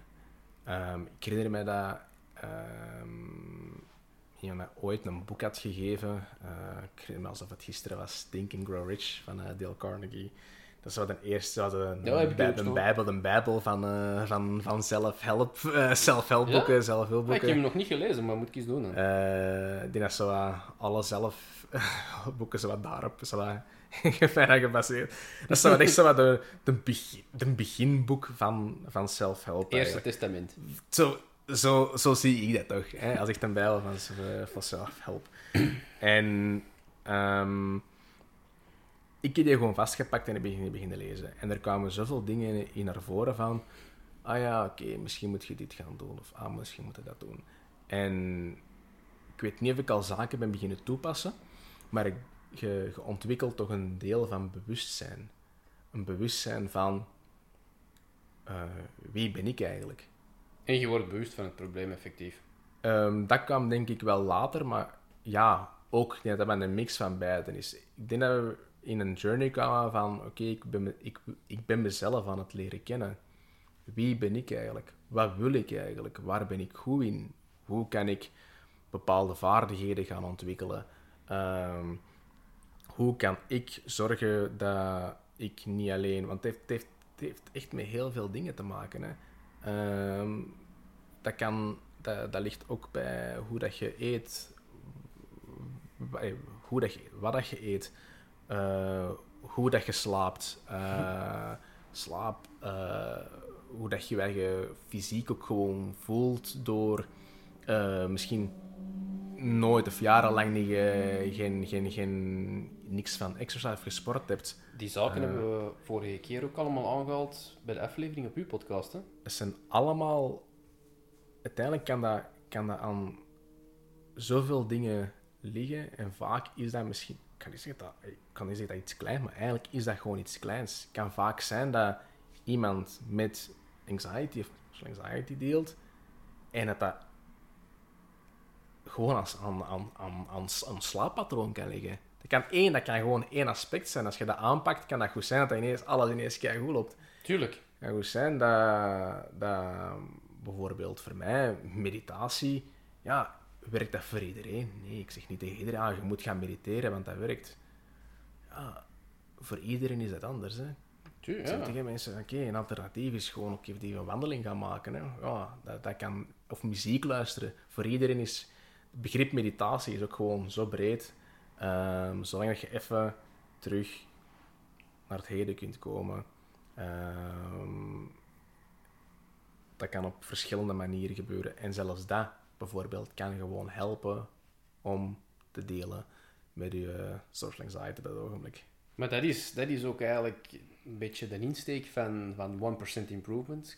Ehm, ik herinner me dat ehm, iemand mij ooit een boek had gegeven. eh, ik herinner me alsof het gisteren was, Think and Grow Rich van eh, Dale Carnegie. Dat wat een eerste, een, Ja, bij- een zo. bijbel, een bijbel van, eh, van, van self-help, eh, self-helpboeken, Ah, ik zelfhulpboeken. heb hem nog niet gelezen, maar moet ik eens doen. Dan. Ik denk dat zo alle zelf boeken zo wat daarop zo wat gebaseerd. Dat is zo echt zo wat de, de, begin, de beginboek van, van self-help. Eerste testament. Zo, zo, zo zie ik dat toch, hè? als ik een bijbel van, eh, van self-help. En ehm, ik heb die gewoon vastgepakt en ik begin beginnen lezen. En er kwamen zoveel dingen in naar voren van... Ah ja, oké, misschien moet je dit gaan doen. Of ah, misschien moet je dat doen. En ik weet niet of ik al zaken ben beginnen toepassen, maar ik, je ontwikkelt toch een deel van bewustzijn. Een bewustzijn van... eh, wie ben ik eigenlijk? En je wordt bewust van het probleem, effectief. Ehm, dat kwam denk ik wel later, maar ja, ook denk dat dat een mix van beiden is. Ik denk dat we in een journey kwamen van, oké, ik, ben ik, ik ben mezelf aan het leren kennen. Wie ben ik eigenlijk? Wat wil ik eigenlijk? Waar ben ik goed in? Hoe kan ik bepaalde vaardigheden gaan ontwikkelen? Ehm, hoe kan ik zorgen dat ik niet alleen... Want het heeft, het heeft, het heeft echt met heel veel dingen te maken. Hè. Ehm, dat, kan, dat, ligt ook bij hoe dat je eet, hoe dat je, wat dat je eet, eh, hoe dat je slaapt, eh, slaap, eh, hoe dat je je fysiek ook gewoon voelt door misschien nooit of jarenlang niet, eh, geen, geen, geen, niks van exercise of gesport hebt. Die zaken Eh. hebben we vorige keer ook allemaal aangehaald bij de aflevering op uw podcast. Hè? Het zijn allemaal... Uiteindelijk kan dat, kan dat aan zoveel dingen liggen. En vaak is dat misschien... Ik kan niet zeggen dat, ik kan niet zeggen dat iets kleins, maar eigenlijk is dat gewoon iets kleins. Het kan vaak zijn dat iemand met anxiety of anxiety deelt en dat dat gewoon als, aan, aan, aan, aan, aan slaappatroon kan liggen. Dat kan één, dat kan gewoon één aspect zijn. Als je dat aanpakt, kan dat goed zijn dat, dat ineens, alles ineens goed loopt Tuurlijk. kan goed zijn dat, dat bijvoorbeeld voor mij meditatie, ja, werkt dat voor iedereen? Nee, ik zeg niet tegen iedereen, ah, je moet gaan mediteren, want dat werkt. Ja, voor iedereen is dat anders. Hè. Tuur, Ik zeg ja. tegen mensen, oké, een alternatief is gewoon ook even een wandeling gaan maken. Hè. Ja, dat, dat kan, of muziek luisteren. Voor iedereen is het begrip meditatie is ook gewoon zo breed. Ehm, zolang dat je even terug naar het heden kunt komen. Ehm, dat kan op verschillende manieren gebeuren. En zelfs dat bijvoorbeeld kan gewoon helpen om te delen met je social anxiety op dat ogenblik. Maar dat is, dat is ook eigenlijk een beetje de insteek van, van 1% improvement.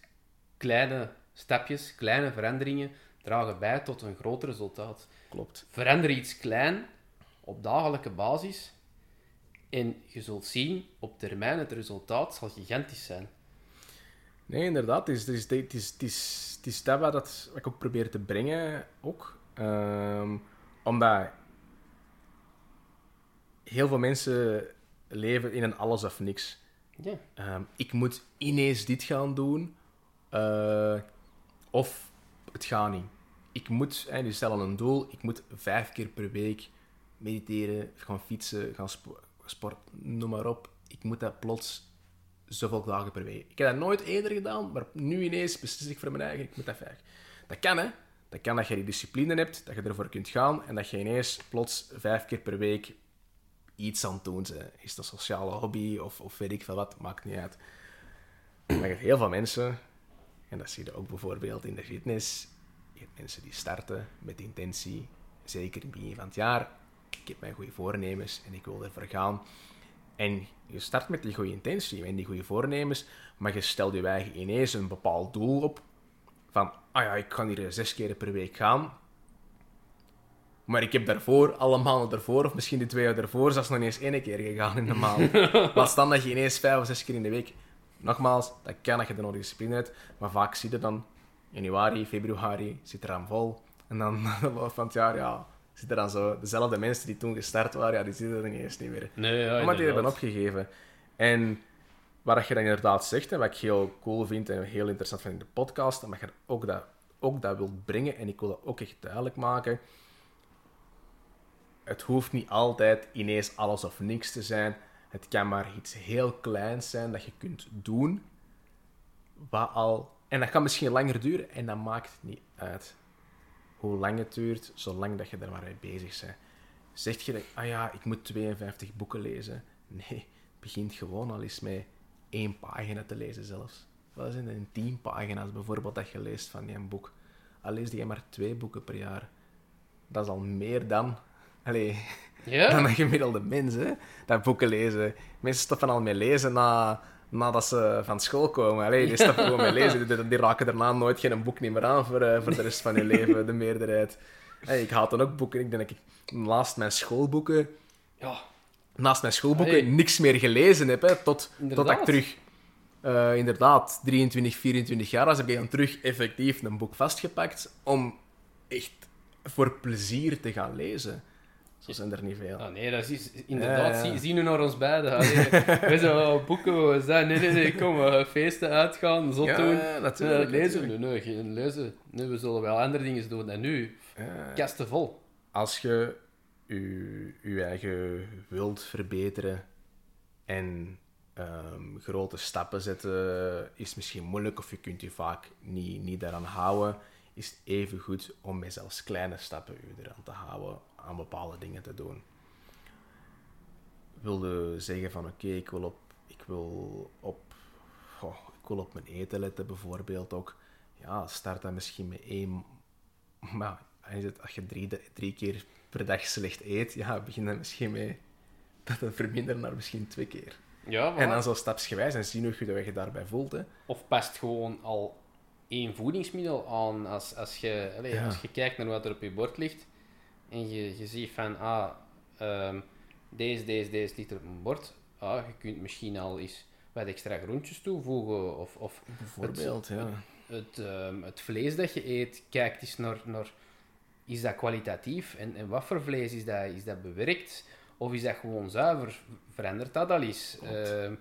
Kleine stapjes, kleine veranderingen dragen bij tot een groot resultaat. Klopt. Verander iets klein op dagelijkse basis en je zult zien, op termijn het resultaat zal gigantisch zijn. Nee, inderdaad. Het is, het is, het is, het is, het is dat wat, dat wat ik ook probeer te brengen. Ook. Ehm, omdat heel veel mensen leven in een alles of niks. Ja. Ehm, ik moet ineens dit gaan doen. eh, of het gaat niet. Ik moet, hè, stellen een doel, ik moet vijf keer per week mediteren, gaan fietsen, gaan spo- sport, noem maar op. Ik moet dat plots zoveel dagen per week. Ik heb dat nooit eerder gedaan, maar nu ineens beslis ik voor mijn eigen, ik moet dat vijf. Dat kan, hè. Dat kan dat je die discipline hebt, dat je ervoor kunt gaan en dat je ineens plots vijf keer per week iets aan het doen bent. Is het een sociale hobby of, of weet ik veel wat, maakt niet uit. Maar je heel veel mensen, en dat zie je ook bijvoorbeeld in de fitness, je hebt mensen die starten met intentie, zeker in het begin van het jaar, ik heb mijn goede voornemens en ik wil ervoor gaan. En je start met die goede intentie en die goede voornemens, maar je stelt je eigen ineens een bepaald doel op. Van, ah ja, ik kan hier zes keer per week gaan. Maar ik heb daarvoor, alle maanden daarvoor, of misschien de twee jaar daarvoor, zelfs nog eens één keer gegaan in de maand. Wat dan dat je ineens vijf of zes keer in de week... Nogmaals, dat kan dat je de nodige discipline hebt, maar vaak zie je dan januari, februari, zit er aan vol. En dan na de loop van het jaar, ja, zitten dan zo dezelfde mensen die toen gestart waren, ja, die zitten er niet eens niet meer. Nee, ja, Omdat die hebben opgegeven. En wat je dan inderdaad zegt, en wat ik heel cool vind en heel interessant vind in de podcast, omdat je ook dat, ook dat wilt brengen, en ik wil dat ook echt duidelijk maken, het hoeft niet altijd ineens alles of niks te zijn. Het kan maar iets heel kleins zijn dat je kunt doen, wat al... En dat kan misschien langer duren, en dat maakt niet uit hoe lang het duurt, zolang dat je er maar mee bezig bent. Zeg je dat, ah ja, ik moet 52 boeken lezen. Nee, begint gewoon al eens met één pagina te lezen zelfs. Wat zijn er tien pagina's bijvoorbeeld dat je leest van die boek? Al lees je maar twee boeken per jaar. Dat is al meer dan... Allee, Ja? dan een gemiddelde mens, hè. Dat boeken lezen. Mensen stoppen al met lezen na, nadat ze van school komen. Allee, die stoppen gewoon met lezen. Die, die raken daarna nooit geen boek niet meer aan voor, eh, voor de rest van hun leven, de meerderheid. Hey, ik haat dan ook boeken. Ik denk dat ik naast mijn schoolboeken, Ja, naast mijn schoolboeken niks meer gelezen heb, hè, tot, tot ik terug... eh, inderdaad, 23, 24 jaar was, heb ik dan terug effectief een boek vastgepakt om echt voor plezier te gaan lezen. Zo zijn er niet veel. Ah, nee, dat is inderdaad. Ja, ja. Zie, zie nu naar ons beiden. Allee, wij zijn oh, boeken, we zijn. Nee, nee, nee, kom, we feesten uitgaan, zot Ja, doen. ja, natuurlijk, lezen? natuurlijk. Nee, nee, geen lezen. Nee, we zullen wel andere dingen doen. En nu, Ja. kasten vol. als je je, je eigen wilt verbeteren en ehm, grote stappen zetten, is misschien moeilijk of je kunt je vaak niet, niet daaraan houden, is het even goed om met zelfs kleine stappen je eraan te houden, aan bepaalde dingen te doen. Wilde zeggen van oké, ik wil op, ik wil op, goh, ik wil op mijn eten letten bijvoorbeeld ook. Ja, start dan misschien met één maar als je, drie, drie keer per dag slecht eet, ja, begin dan misschien mee dat het verminderen naar misschien twee keer. Ja, En dan zo stapsgewijs en zien hoe je je daarbij voelt. Hè. Of past gewoon al één voedingsmiddel aan als, als, je, allee, Ja. als je kijkt naar wat er op je bord ligt en je, je ziet van, ah, ehm, deze, deze, deze ligt er op mijn bord. Ah, je kunt misschien al eens wat extra groentjes toevoegen of, of Bijvoorbeeld, ja. het, ehm, het vlees dat je eet, kijk eens naar, naar is dat kwalitatief en, en wat voor vlees is dat? Is dat bewerkt of is dat gewoon zuiver? Verandert dat al eens? Ehm,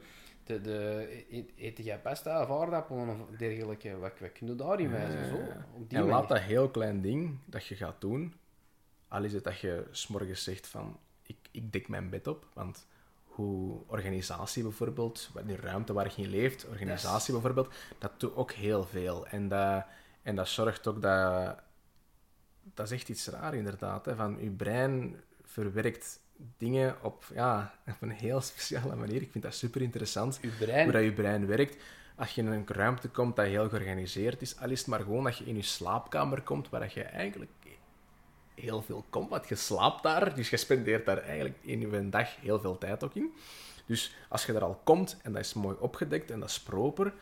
de, de, eet, eet jij pasta of aardappelen of dergelijke? Wat, wat kun je daarin wijzen? Zo, op die En manier. laat dat heel klein ding dat je gaat doen, al is het dat je s'morgens zegt van, ik, ik dek mijn bed op, want hoe organisatie bijvoorbeeld, die ruimte waar je in leeft, organisatie bijvoorbeeld, dat doet ook heel veel. En dat, en dat zorgt ook dat... Dat is echt iets raar, inderdaad. Hè, van je brein verwerkt dingen op, ja, op een heel speciale manier. Ik vind dat super interessant brein, hoe dat je brein werkt. Als je in een ruimte komt dat heel georganiseerd is, al is het maar gewoon dat je in je slaapkamer komt, waar dat je eigenlijk heel veel komt, je slaapt daar, dus je spendeert daar eigenlijk in je dag heel veel tijd ook in. Dus als je er al komt en dat is mooi opgedekt en dat is proper,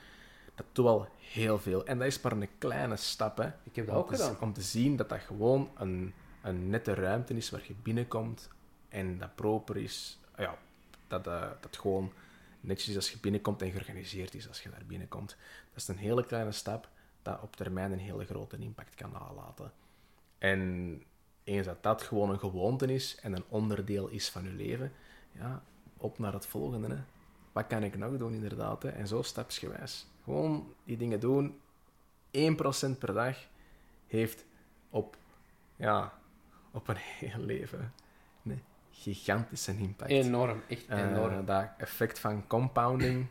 dat doet al heel veel. En dat is maar een kleine stap, hè. Ik heb dat ook te, gedaan. Om te zien dat dat gewoon een, een nette ruimte is waar je binnenkomt en dat proper is. Ja, dat dat dat gewoon netjes is als je binnenkomt en georganiseerd is als je daar binnenkomt. Dat is een hele kleine stap dat op termijn een hele grote impact kan nalaten. En eens dat dat gewoon een gewoonte is en een onderdeel is van je leven, ja, op naar het volgende. Hè. Wat kan ik nog doen, inderdaad? Hè? En zo stapsgewijs. Gewoon die dingen doen. 1% per dag heeft op, ja, op een heel leven een gigantische impact. enorm, echt Eh, enorm. dat effect van compounding,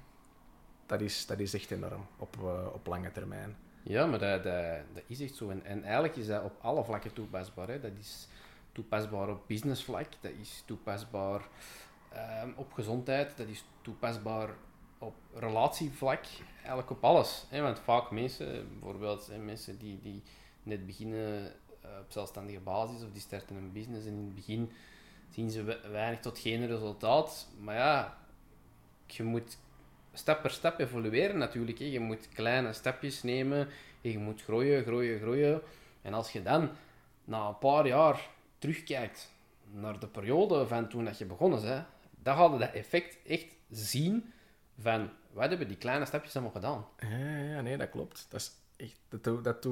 dat is, dat is echt enorm op, eh, op lange termijn. Ja, maar dat, dat, dat is echt zo. En, en eigenlijk is dat op alle vlakken toepasbaar. Hè. Dat is toepasbaar op businessvlak, dat is toepasbaar ehm, op gezondheid, dat is toepasbaar op relatievlak, eigenlijk op alles. Hè. Want vaak mensen, bijvoorbeeld mensen die, die net beginnen eh, op zelfstandige basis of die starten een business en in het begin zien ze we- weinig tot geen resultaat. Maar ja, je moet stap per stap evolueren natuurlijk. Je moet kleine stapjes nemen en je moet groeien, groeien, groeien. En als je dan na een paar jaar terugkijkt naar de periode van toen dat je begonnen bent, dan ga je dat effect echt zien van wat hebben die kleine stapjes allemaal gedaan. Ja, nee, dat klopt. Dat is echt, dat doet, dat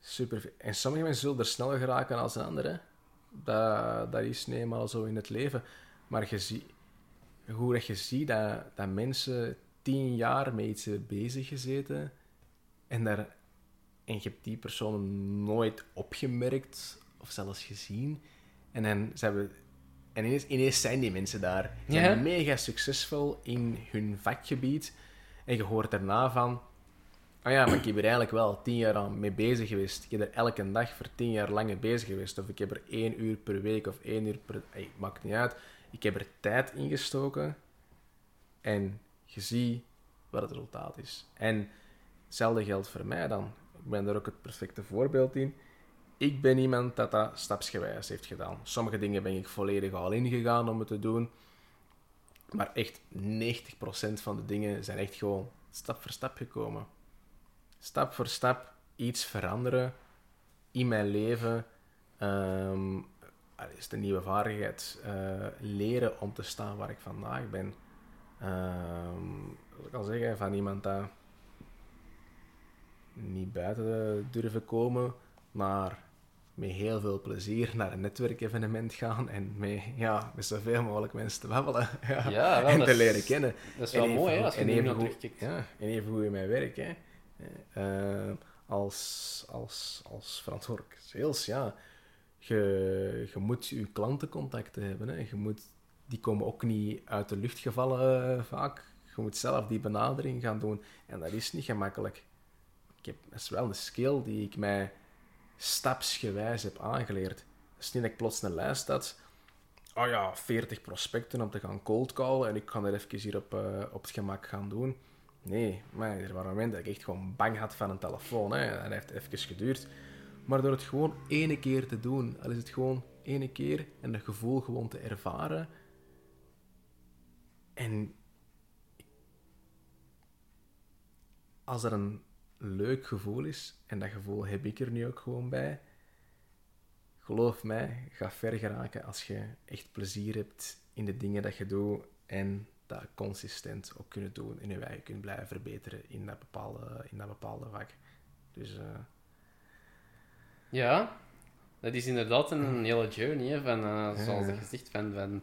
super. En sommige mensen zullen er sneller geraken als een andere. Dat, dat is nu eenmaal zo in het leven. Maar je ziet, hoe dat je ziet dat, dat mensen tien jaar met iets hebben bezig gezeten en, daar, en je hebt die persoon nooit opgemerkt of zelfs gezien. En dan ze hebben en ineens, ineens zijn die mensen daar. Ze zijn mega succesvol in hun vakgebied. En je hoort daarna van... Ah ja, maar ik heb er eigenlijk wel tien jaar aan mee bezig geweest. Ik heb er elke dag voor tien jaar lang mee bezig geweest. Of ik heb er één uur per week of één uur per... Ey, maakt niet uit. Ik heb er tijd in gestoken. En je ziet wat het resultaat is. En hetzelfde geldt voor mij dan. Ik ben daar ook het perfecte voorbeeld in. Ik ben iemand dat dat stapsgewijs heeft gedaan. Sommige dingen ben ik volledig al ingegaan om het te doen. Maar echt 90% van de dingen zijn echt gewoon stap voor stap gekomen. Stap voor stap iets veranderen in mijn leven. Ehm is de nieuwe vaardigheid. eh, leren om te staan waar ik vandaag ben. Wat ik al zeggen, van iemand dat niet buiten durven komen, maar met heel veel plezier naar een netwerkevenement gaan en met, ja, met zoveel mogelijk mensen te babbelen ja, Ja, wel, en te leren kennen. Dat is wel even mooi hè, als je nu naar terugkijkt. Ja, en even hoe in mijn werk. Hè. Eh, als, als, als verantwoordelijk sales, ja. Je, je moet je klantencontacten hebben. Hè. Je moet, die komen ook niet uit de lucht gevallen eh, vaak. Je moet zelf die benadering gaan doen. En dat is niet gemakkelijk. Ik heb, dat is wel een skill die ik mij stapsgewijs heb aangeleerd. Het is niet dat ik plots een lijst had. Oh ja, 40 prospecten om te gaan cold callen en ik ga er even hier op, eh, op het gemak gaan doen. Nee, maar er waren momenten dat ik echt gewoon bang had van een telefoon. Hè. Dat heeft even geduurd. Maar door het gewoon ene keer te doen, al is het gewoon ene keer en dat gevoel gewoon te ervaren. En als er een leuk gevoel is, en dat gevoel heb ik er nu ook gewoon bij, geloof mij, ga ver geraken als je echt plezier hebt in de dingen dat je doet en dat consistent ook kunnen doen en je eigen kunt blijven verbeteren in dat bepaalde, in dat bepaalde vak. Dus eh, Ja, dat is inderdaad een hele journey, hè, van, eh, zoals ja. je zegt, van, van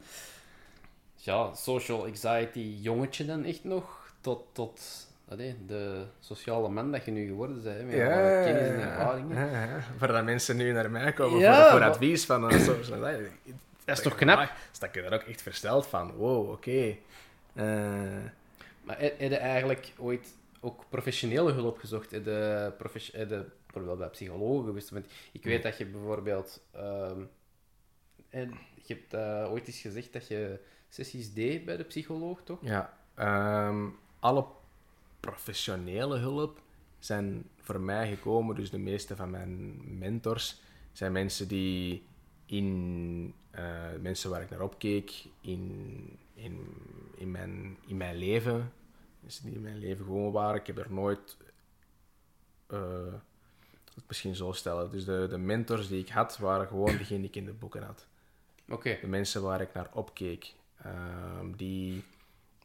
ja, social anxiety jongetje dan echt nog, tot, tot allee, de sociale man dat je nu geworden bent, met alle kennis en ervaringen. Ja, ja. Voordat mensen nu naar mij komen Ja, voor, voor maar- advies van een social Dat is toch knap? Sta ik er ook echt versteld van. Wow, oké. Eh, Maar heb je eigenlijk ooit ook professionele hulp gezocht? Je, heb je bijvoorbeeld bij psychologen geweest? Ik weet dat je bijvoorbeeld... ehm, en je hebt eh, ooit eens gezegd dat je sessies deed bij de psycholoog, toch? Ja, ehm, alle professionele hulp zijn voor mij gekomen. Dus de meeste van mijn mentors zijn mensen die in eh, mensen waar ik naar opkeek in, in, in, mijn, in mijn leven. Mensen die in mijn leven gewoon waren. Ik heb er nooit. eh, het misschien zo stellen. Dus de, de mentors die ik had, waren gewoon degene die ik in de boeken had Oké. de mensen waar ik naar opkeek, ehm, die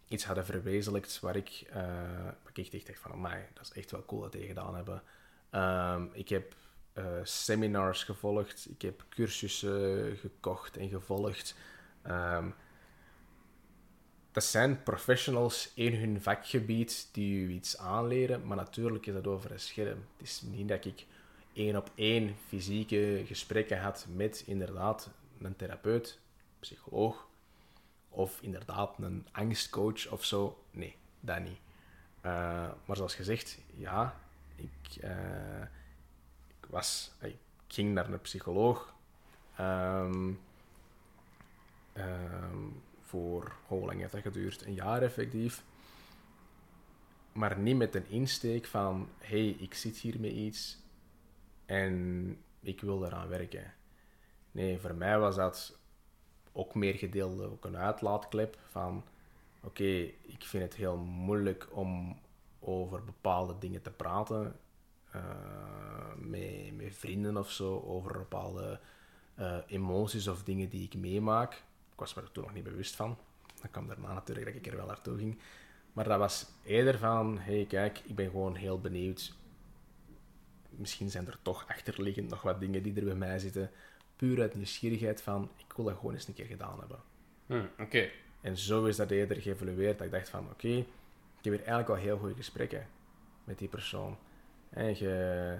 iets hadden verwezenlijkt waar ik, eh, waar ik echt echt dacht van, mij, dat is echt wel cool dat die gedaan hebben. Ehm, ik heb eh, seminars gevolgd, ik heb cursussen gekocht en gevolgd. Ehm, dat zijn professionals in hun vakgebied die u iets aanleren, maar natuurlijk is dat over een scherm. Het is niet dat ik één op één fysieke gesprekken had met inderdaad een therapeut, psycholoog of inderdaad een angstcoach of zo. Nee, dat niet. Eh, maar zoals gezegd, ja, Ik, eh, ik, was, ik ging naar een psycholoog. Ehm, ehm, voor, hoe lang heeft dat geduurd? Een jaar effectief. Maar niet met een insteek van, hey, ik zit hier met iets en ik wil eraan werken. Nee, voor mij was dat ook meer gedeeld ook een uitlaatklep van oké, ik vind het heel moeilijk om over bepaalde dingen te praten uh, met, vrienden of zo, over bepaalde uh, emoties of dingen die ik meemaak. Ik was me er toen nog niet bewust van. Dan kwam daarna natuurlijk dat ik er wel naartoe ging. Maar dat was eerder van, hey kijk, ik ben gewoon heel benieuwd. Misschien zijn er toch achterliggend nog wat dingen die er bij mij zitten. Puur uit nieuwsgierigheid van, ik wil dat gewoon eens een keer gedaan hebben. Hm, oké. En zo is dat eerder geëvolueerd. Dat ik dacht van, oké, ik heb hier eigenlijk al heel goede gesprekken met die persoon. En, je,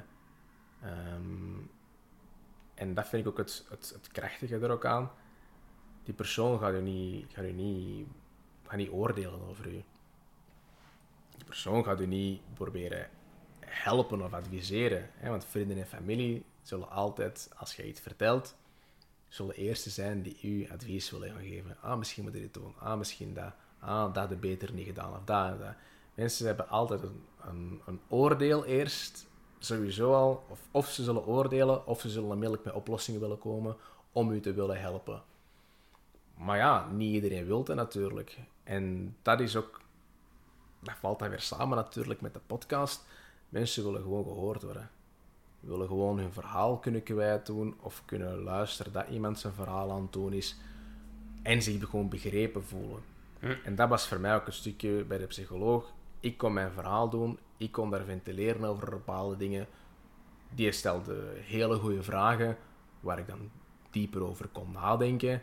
ehm, en dat vind ik ook het, het, het krachtige er ook aan. Die persoon gaat u niet, gaat u niet, gaat niet oordelen over u. Die persoon gaat u niet proberen helpen of adviseren. Hè? Want vrienden en familie zullen altijd, als je iets vertelt, zullen de eerste zijn die u advies willen gaan geven. Ah, misschien moet je dit doen. Ah, misschien dat. Ah, dat had je beter niet gedaan. Of dat dat. Mensen hebben altijd een, een, een, oordeel eerst, sowieso al. Of, of ze zullen oordelen, of ze zullen onmiddellijk met oplossingen willen komen om u te willen helpen. Maar ja, niet iedereen wil het natuurlijk. En dat is ook... Dat valt dan weer samen natuurlijk met de podcast. Mensen willen gewoon gehoord worden willen gewoon hun verhaal kunnen kwijtdoen of kunnen luisteren dat iemand zijn verhaal aan het doen is en zich gewoon begrepen voelen. Hm. En dat was voor mij ook een stukje bij de psycholoog. Ik kon mijn verhaal doen, ik kon daar ventileren over bepaalde dingen. Die stelde hele goede vragen waar ik dan dieper over kon nadenken.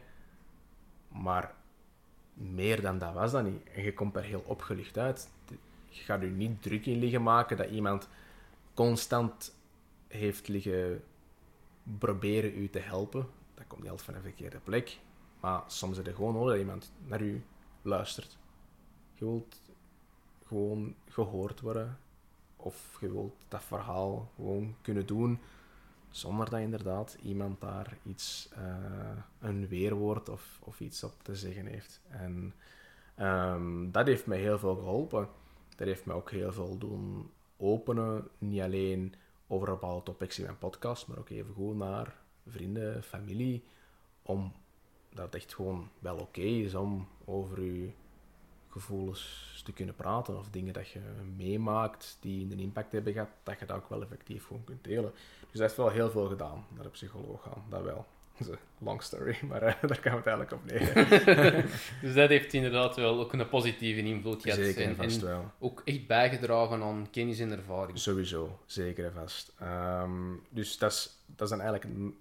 Maar meer dan dat was dat niet. En je komt er heel opgelucht uit. Je gaat je niet druk in liggen maken dat iemand constant heeft liggen proberen u te helpen. Dat komt niet altijd van een verkeerde plek. Maar soms is het gewoon nodig dat iemand naar u luistert. Je wilt gewoon gehoord worden. Of je wilt dat verhaal gewoon kunnen doen. Zonder dat inderdaad iemand daar iets, uh, een weerwoord of, of iets op te zeggen heeft. En um, dat heeft mij heel veel geholpen. Dat heeft mij ook heel veel doen openen. Niet alleen over bepaalde topics in mijn podcast, maar ook even gewoon naar vrienden, familie, om dat het echt gewoon wel oké is om over je gevoelens te kunnen praten of dingen dat je meemaakt die een impact hebben gehad, dat je dat ook wel effectief gewoon kunt delen. Dus dat is wel heel veel gedaan, naar de psycholoog gaan, dat wel. Long story, maar uh, daar gaan we het eigenlijk op neer. dus dat heeft inderdaad wel ook een positieve invloed gehad. Zeker en vast wel. Ook echt bijgedragen aan kennis en ervaring. Sowieso, zeker en vast. Um, dus dat is, dat is dan eigenlijk een,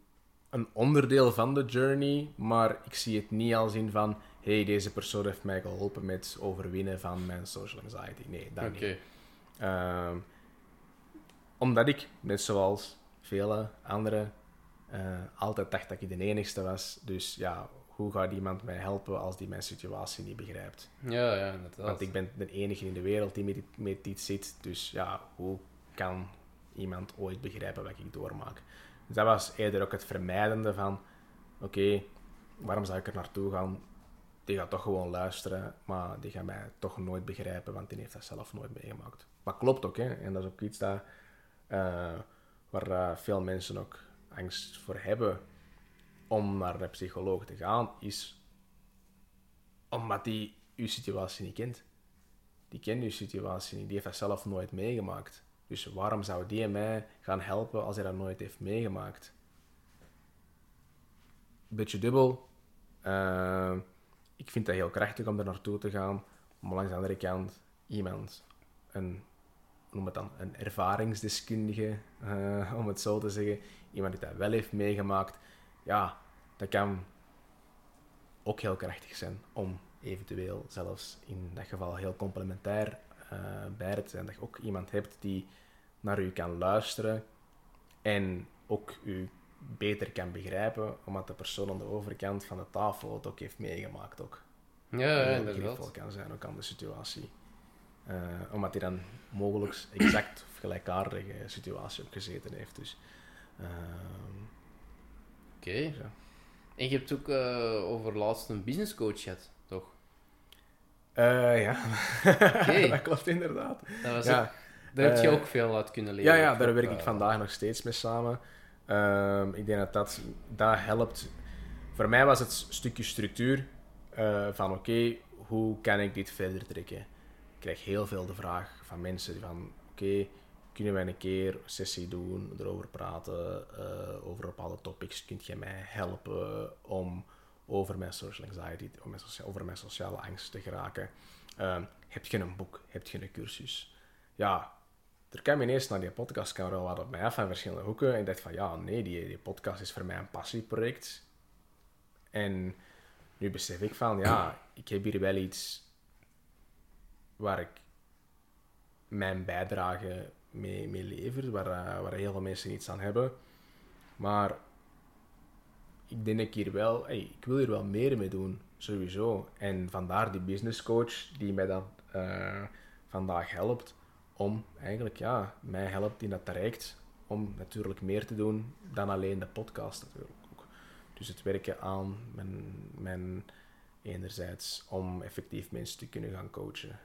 een, onderdeel van de journey, maar ik zie het niet als in van hey, deze persoon heeft mij geholpen met overwinnen van mijn social anxiety. Nee, dat okay. niet. Um, omdat ik, net zoals vele andere uh, altijd dacht dat ik de enigste was. Dus ja, hoe gaat iemand mij helpen als die mijn situatie niet begrijpt? Ja, ja, inderdaad. Want ik ben de enige in de wereld die met, met iets zit. Dus ja, hoe kan iemand ooit begrijpen wat ik doormaak? Dus dat was eerder ook het vermijdende van... Oké, waarom zou ik er naartoe gaan? Die gaat toch gewoon luisteren, maar die gaat mij toch nooit begrijpen, want die heeft dat zelf nooit meegemaakt. Maar klopt ook, hè. En dat is ook iets dat, uh, waar uh, veel mensen ook angst voor hebben om naar de psycholoog te gaan, is omdat die uw situatie niet kent. Die kent uw situatie niet, die heeft dat zelf nooit meegemaakt. Dus waarom zou die mij gaan helpen als hij dat nooit heeft meegemaakt? Beetje dubbel. Uh, ik vind dat heel krachtig om er naartoe te gaan. Maar langs de andere kant, iemand, een, noem het dan, een ervaringsdeskundige, uh, om het zo te zeggen, iemand die dat wel heeft meegemaakt, ja, dat kan ook heel krachtig zijn om eventueel zelfs in dat geval heel complementair uh, bij te zijn. Dat je ook iemand hebt die naar u kan luisteren en ook u beter kan begrijpen, omdat de persoon aan de overkant van de tafel het ook heeft meegemaakt. Ook. Ja, ja inderdaad. kan zijn ook aan de situatie. Eh, omdat hij dan mogelijk exact of gelijkaardige situatie op gezeten heeft. Dus, ehm, Oké. En je hebt ook eh, over laatst een business coach gehad, toch? Eh, ja, Oké. dat klopt inderdaad. Dat was Ja. ook- daar heb je ook veel uit kunnen leren. Ja, ja, daar werk ik vandaag nog steeds mee samen. Ehm, ik denk dat, dat dat helpt. Voor mij was het stukje structuur van oké, hoe kan ik dit verder trekken? Krijg heel veel de vraag van mensen van oké, kunnen wij een keer een sessie doen, erover praten, eh, over bepaalde topics, kunt jij mij helpen om over mijn social anxiety, om mijn socia- over mijn sociale angst te geraken? Ehm, heb je een boek? Heb je een cursus? Ja, er kwam ineens naar die podcast er wel wat op mij af van verschillende hoeken. En ik dacht van, ja, nee, die, die podcast is voor mij een passieproject. En nu besef ik van, ja, ik heb hier wel iets waar ik mijn bijdrage mee, mee lever, waar, eh, waar heel veel mensen iets aan hebben. Maar ik denk ik hier wel, hey, ik wil hier wel meer mee doen, sowieso. En vandaar die business coach die mij dan eh, vandaag helpt om eigenlijk, ja, mij helpt in dat traject om natuurlijk meer te doen dan alleen de podcast natuurlijk. Dus het werken aan mijn, mijn enerzijds om effectief mensen te kunnen gaan coachen.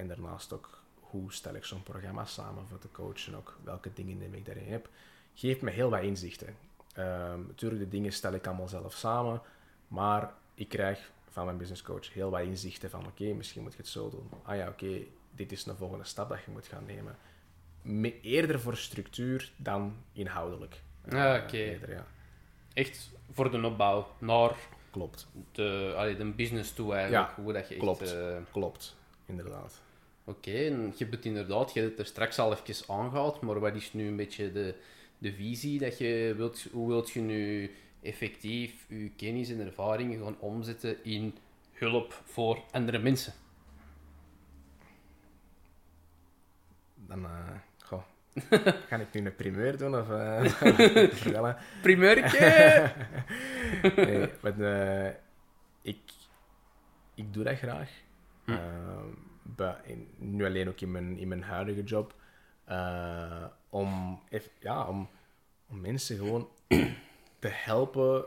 En daarnaast ook hoe stel ik zo'n programma samen voor te coachen, ook welke dingen neem ik daarin heb, geeft me heel wat inzichten. Ehm, natuurlijk, de dingen stel ik allemaal zelf samen, maar ik krijg van mijn business coach heel wat inzichten van oké, misschien moet je het zo doen. Ah ja, oké, dit is een volgende stap dat je moet gaan nemen. Me- eerder voor structuur dan inhoudelijk. Ah, Eh, oké. ja. Echt voor de opbouw naar Klopt, de, allee, de business toe eigenlijk. Ja, hoe dat je echt... klopt. eh, klopt, inderdaad. Oké, en je hebt het inderdaad, je hebt het er straks al even aangehaald, maar wat is nu een beetje de, de visie dat je wilt, hoe wilt je nu effectief je kennis en ervaringen gaan omzetten in hulp voor andere mensen? Dan, eh goh, ga ik nu een primeur doen of vertellen? Primeurtje! nee, maar, eh, ik, ik doe dat graag. Hm. Eh, in- nu alleen ook in mijn, in mijn huidige job. eh, om, ja, om, om mensen gewoon te helpen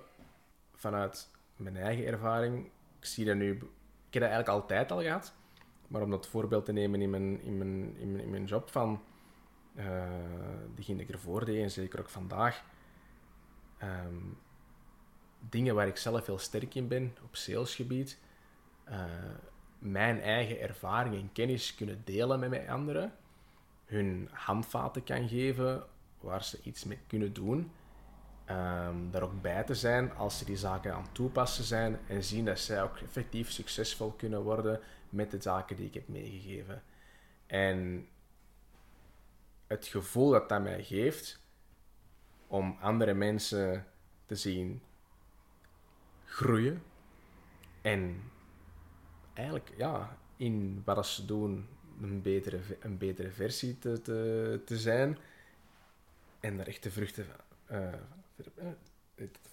vanuit mijn eigen ervaring. Ik zie dat nu... Ik heb dat eigenlijk altijd al gehad. Maar om dat voorbeeld te nemen in mijn, in mijn, in mijn, in mijn job van... eh diegene die ik ervoor deed, en zeker ook vandaag... ehm, dingen waar ik zelf heel sterk in ben, op salesgebied, eh, mijn eigen ervaring en kennis kunnen delen met mijn anderen, hun handvaten kan geven waar ze iets mee kunnen doen, ehm, daar ook bij te zijn als ze die zaken aan het toepassen zijn en zien dat zij ook effectief succesvol kunnen worden met de zaken die ik heb meegegeven. En het gevoel dat dat mij geeft om andere mensen te zien groeien. En eigenlijk, ja, in wat ze doen, een betere, een betere versie te, te, zijn. En daar echt de vruchten van,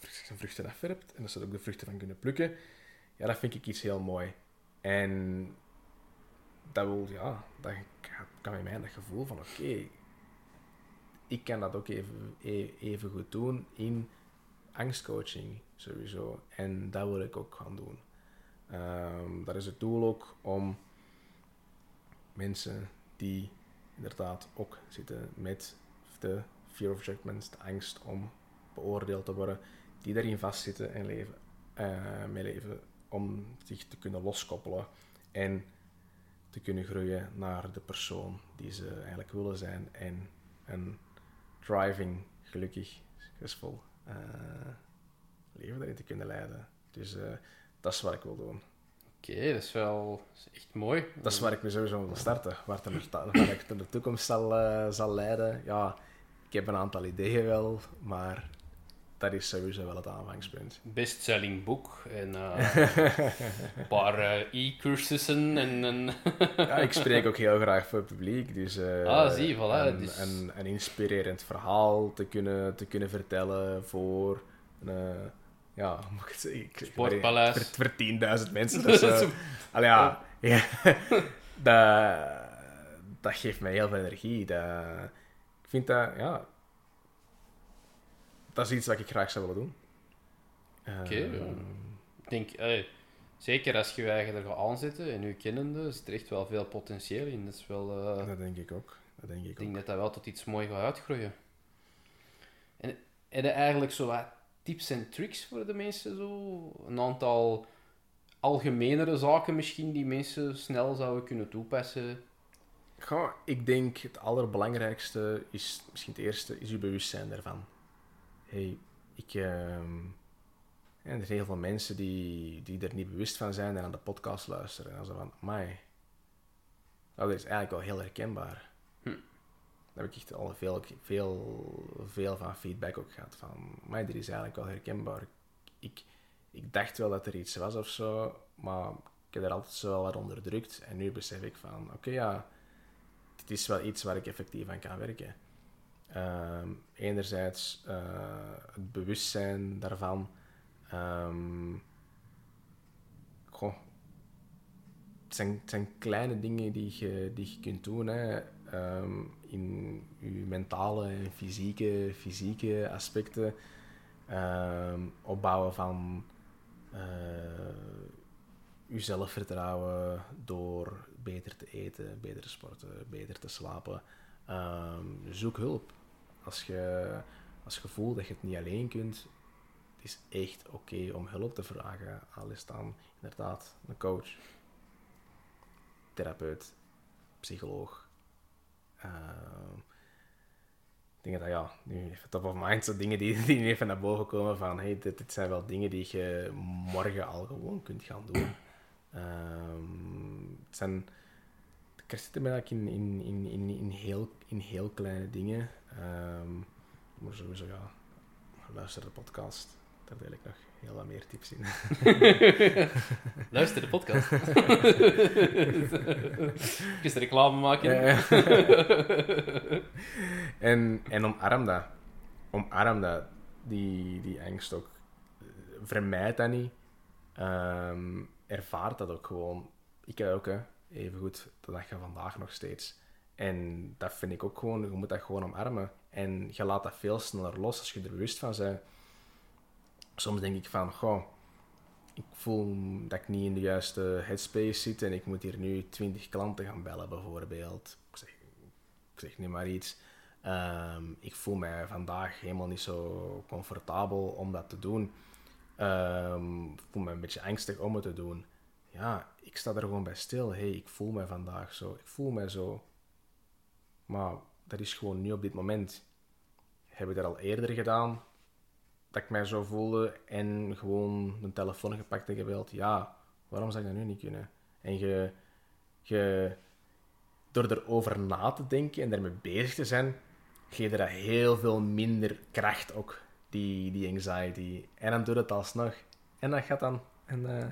zijn vruchten afwerpt. En dat ze er ook de vruchten van kunnen plukken. Ja, dat vind ik iets heel mooi. En dat wil, ja, dat kan bij mij dat gevoel van, oké, ik kan dat ook even, e- even goed doen in angstcoaching sowieso. En dat wil ik ook gaan doen. Ehm, dat is het doel ook om mensen die inderdaad ook zitten met de fear of judgment, de angst om beoordeeld te worden, die daarin vastzitten en leven, eh mee leven, om zich te kunnen loskoppelen en te kunnen groeien naar de persoon die ze eigenlijk willen zijn en een driving, gelukkig, succesvol eh, leven daarin te kunnen leiden. Dus eh, dat is wat ik wil doen. Oké, dat is wel dat is echt mooi. Dat is waar ik me sowieso wil starten. Waar, het in de toekomst zal, eh, zal leiden. Ja, ik heb een aantal ideeën wel, maar dat is sowieso wel het aanvangspunt. Bestselling boek en eh, een paar eh, e-cursussen en... en Ja, ik spreek ook heel graag voor het publiek. Dus, Ah, zie, voilà, Een, dus- een, een inspirerend verhaal te kunnen, te kunnen vertellen voor... Een, ja, ik het zeggen? Ik- Sportpaleis. Voor, voor 10.000 mensen. Dus, eh, allee, ja, ja. dat, dat geeft mij heel veel energie. Dat, ik vind dat, ja... Dat is iets wat ik graag zou willen doen. Oké, Eh, ja. Ik denk, zeker als je je eigen er gaat aanzetten en je kennende, is er echt wel veel potentieel in. Dat is wel, eh, Dat denk ik ook. Dat denk ik ik denk ook. dat dat wel tot iets moois gaat uitgroeien. En eigenlijk zo wat tips en tricks voor de mensen? Zo? Een aantal algemenere zaken misschien die mensen snel zouden kunnen toepassen? Goh, ik denk het allerbelangrijkste is, misschien het eerste, is je bewustzijn ervan. hey, ik... ehm, ja, er zijn heel veel mensen die, die er niet bewust van zijn en aan de podcast luisteren. En dan zo van, amai, nou, dat is eigenlijk wel heel herkenbaar. Heb ik echt al veel, veel, veel van feedback ook gehad. Van, maar dit is eigenlijk wel herkenbaar. Ik, ik dacht wel dat er iets was of zo, maar ik heb er altijd zo wel wat onderdrukt. En nu besef ik van, oké ja, dit is wel iets waar ik effectief aan kan werken. Ehm, enerzijds eh, het bewustzijn daarvan. Ehm, goh, het, zijn, het zijn kleine dingen die je, die je kunt doen hè, ehm, in je mentale en fysieke, fysieke aspecten. Ehm, opbouwen van eh, je zelfvertrouwen door beter te eten, beter te sporten, beter te slapen. Ehm, zoek hulp. Als je, als je voelt dat je het niet alleen kunt, het is echt oké om hulp te vragen. Al is dan inderdaad een coach, therapeut, psycholoog. Ehm, ik denk dat ja, nu even top of mind, zo dingen die, die even naar boven komen van hey, dit, dit zijn wel dingen die je morgen al gewoon kunt gaan doen. Ehm, het zijn, kerst zit eigenlijk in, in, in, in, in, heel, in heel kleine dingen. Ehm, maar sowieso, ja, luister de podcast. Daar deel ik nog heel wat meer tips in. Luister de podcast. Je reclame maken? Ja, ja. en, en omarm dat. Omarm dat. Die, die angst ook. Vermijd dat niet. Ehm ervaar dat ook gewoon. Ik heb dat ook, hè. Even goed, de dag van vandaag nog steeds. En dat vind ik ook gewoon, je moet dat gewoon omarmen. En je laat dat veel sneller los als je er bewust van bent. Soms denk ik van, goh, ik voel dat ik niet in de juiste headspace zit en ik moet hier nu 20 klanten gaan bellen, bijvoorbeeld. Ik zeg, ik zeg nu maar iets. Ehm, ik voel mij vandaag helemaal niet zo comfortabel om dat te doen. Ehm, ik voel me een beetje angstig om het te doen. Ja, ik sta er gewoon bij stil. hey, ik voel mij vandaag zo. Ik voel mij zo. Maar dat is gewoon nu op dit moment. Heb ik dat al eerder gedaan? Dat ik mij zo voelde en gewoon een telefoon gepakt en gebeld. Ja, waarom zou ik dat nu niet kunnen? En je, je, door erover na te denken en daarmee bezig te zijn, geeft dat heel veel minder kracht ook, die, die anxiety. En dan doet het alsnog. En dat gaat dan. En, eh,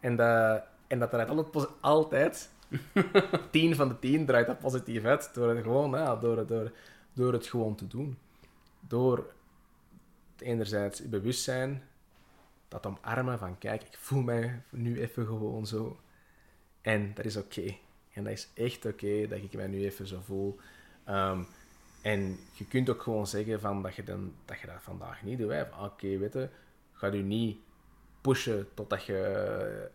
en, dat, en dat draait altijd, altijd 10 van de 10 draait dat positief uit. Door het gewoon, ja, door, het- door, door het gewoon te doen. Door enerzijds bewustzijn, dat omarmen van kijk, ik voel mij nu even gewoon zo. En dat is oké. En dat is echt oké dat ik mij nu even zo voel. Ehm, en je kunt ook gewoon zeggen van dat, je dan, dat je dat vandaag niet doet. Oké, weet je, ga je niet pushen totdat je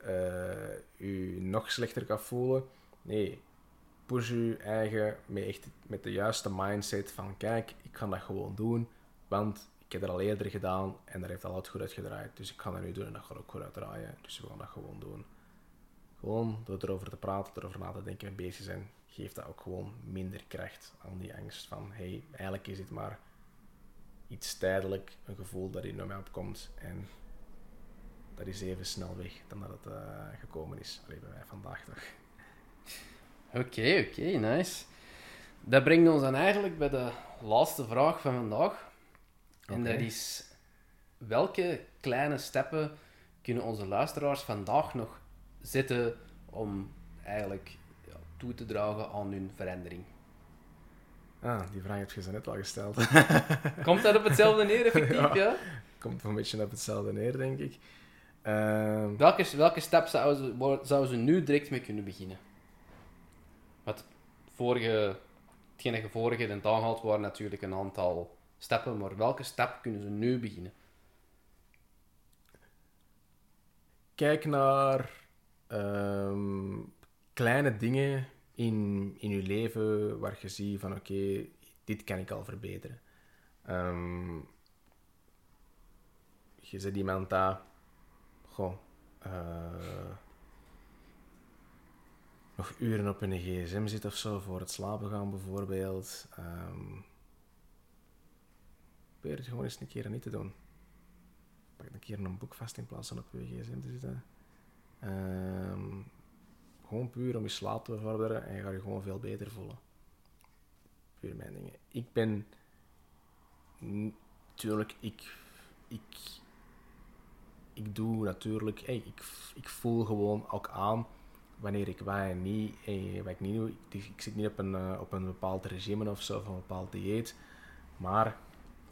eh, je nog slechter gaat voelen. Nee, push je eigen met, echt, met de juiste mindset van kijk, ik ga dat gewoon doen, want ik heb dat al eerder gedaan en daar heeft al altijd goed uitgedraaid. Dus ik ga dat nu doen en dat gaat ook goed uitdraaien. Dus we gaan dat gewoon doen. Gewoon door erover te praten, erover na te denken en bezig zijn, geeft dat ook gewoon minder kracht aan die angst van hey, eigenlijk is dit maar iets tijdelijk, een gevoel dat in mij opkomt en dat is even snel weg dan dat het eh, gekomen is. Alleen bij mij vandaag toch. Oké, oké, nice. Dat brengt ons dan eigenlijk bij de laatste vraag van vandaag. En dat is: welke kleine stappen kunnen onze luisteraars vandaag nog zetten om eigenlijk ja, toe te dragen aan hun verandering? Ah, die vraag heb je zo net al gesteld. Komt dat op hetzelfde neer, effectief? Ja. ja? Komt een beetje op hetzelfde neer, denk ik. Ehm, Welke, welke stap zouden ze, waar zouden ze nu direct mee kunnen beginnen? Wat vorige, je vorige hebt aangehaald waren natuurlijk een aantal stappen, maar welke stap kunnen ze nu beginnen? Kijk naar ehm, kleine dingen in, in je leven waar je ziet van oké, dit kan ik al verbeteren. Ehm, je zit iemand dat goh, eh, nog uren op een gsm zit of zo voor het slapen gaan bijvoorbeeld. Um, probeer het gewoon eens een keer niet te doen. Pak een keer een boek vast in plaats van op je gsm te zitten. Um, gewoon puur om je slaap te bevorderen en je gaat je gewoon veel beter voelen. Puur mijn dingen. Ik ben... Natuurlijk, ik... Ik, ik doe natuurlijk... Ik, ik voel gewoon ook aan wanneer ik wat niet, ik niet. Ik, ik zit niet op een, uh, op een bepaald regime of zo, of een bepaald dieet. Maar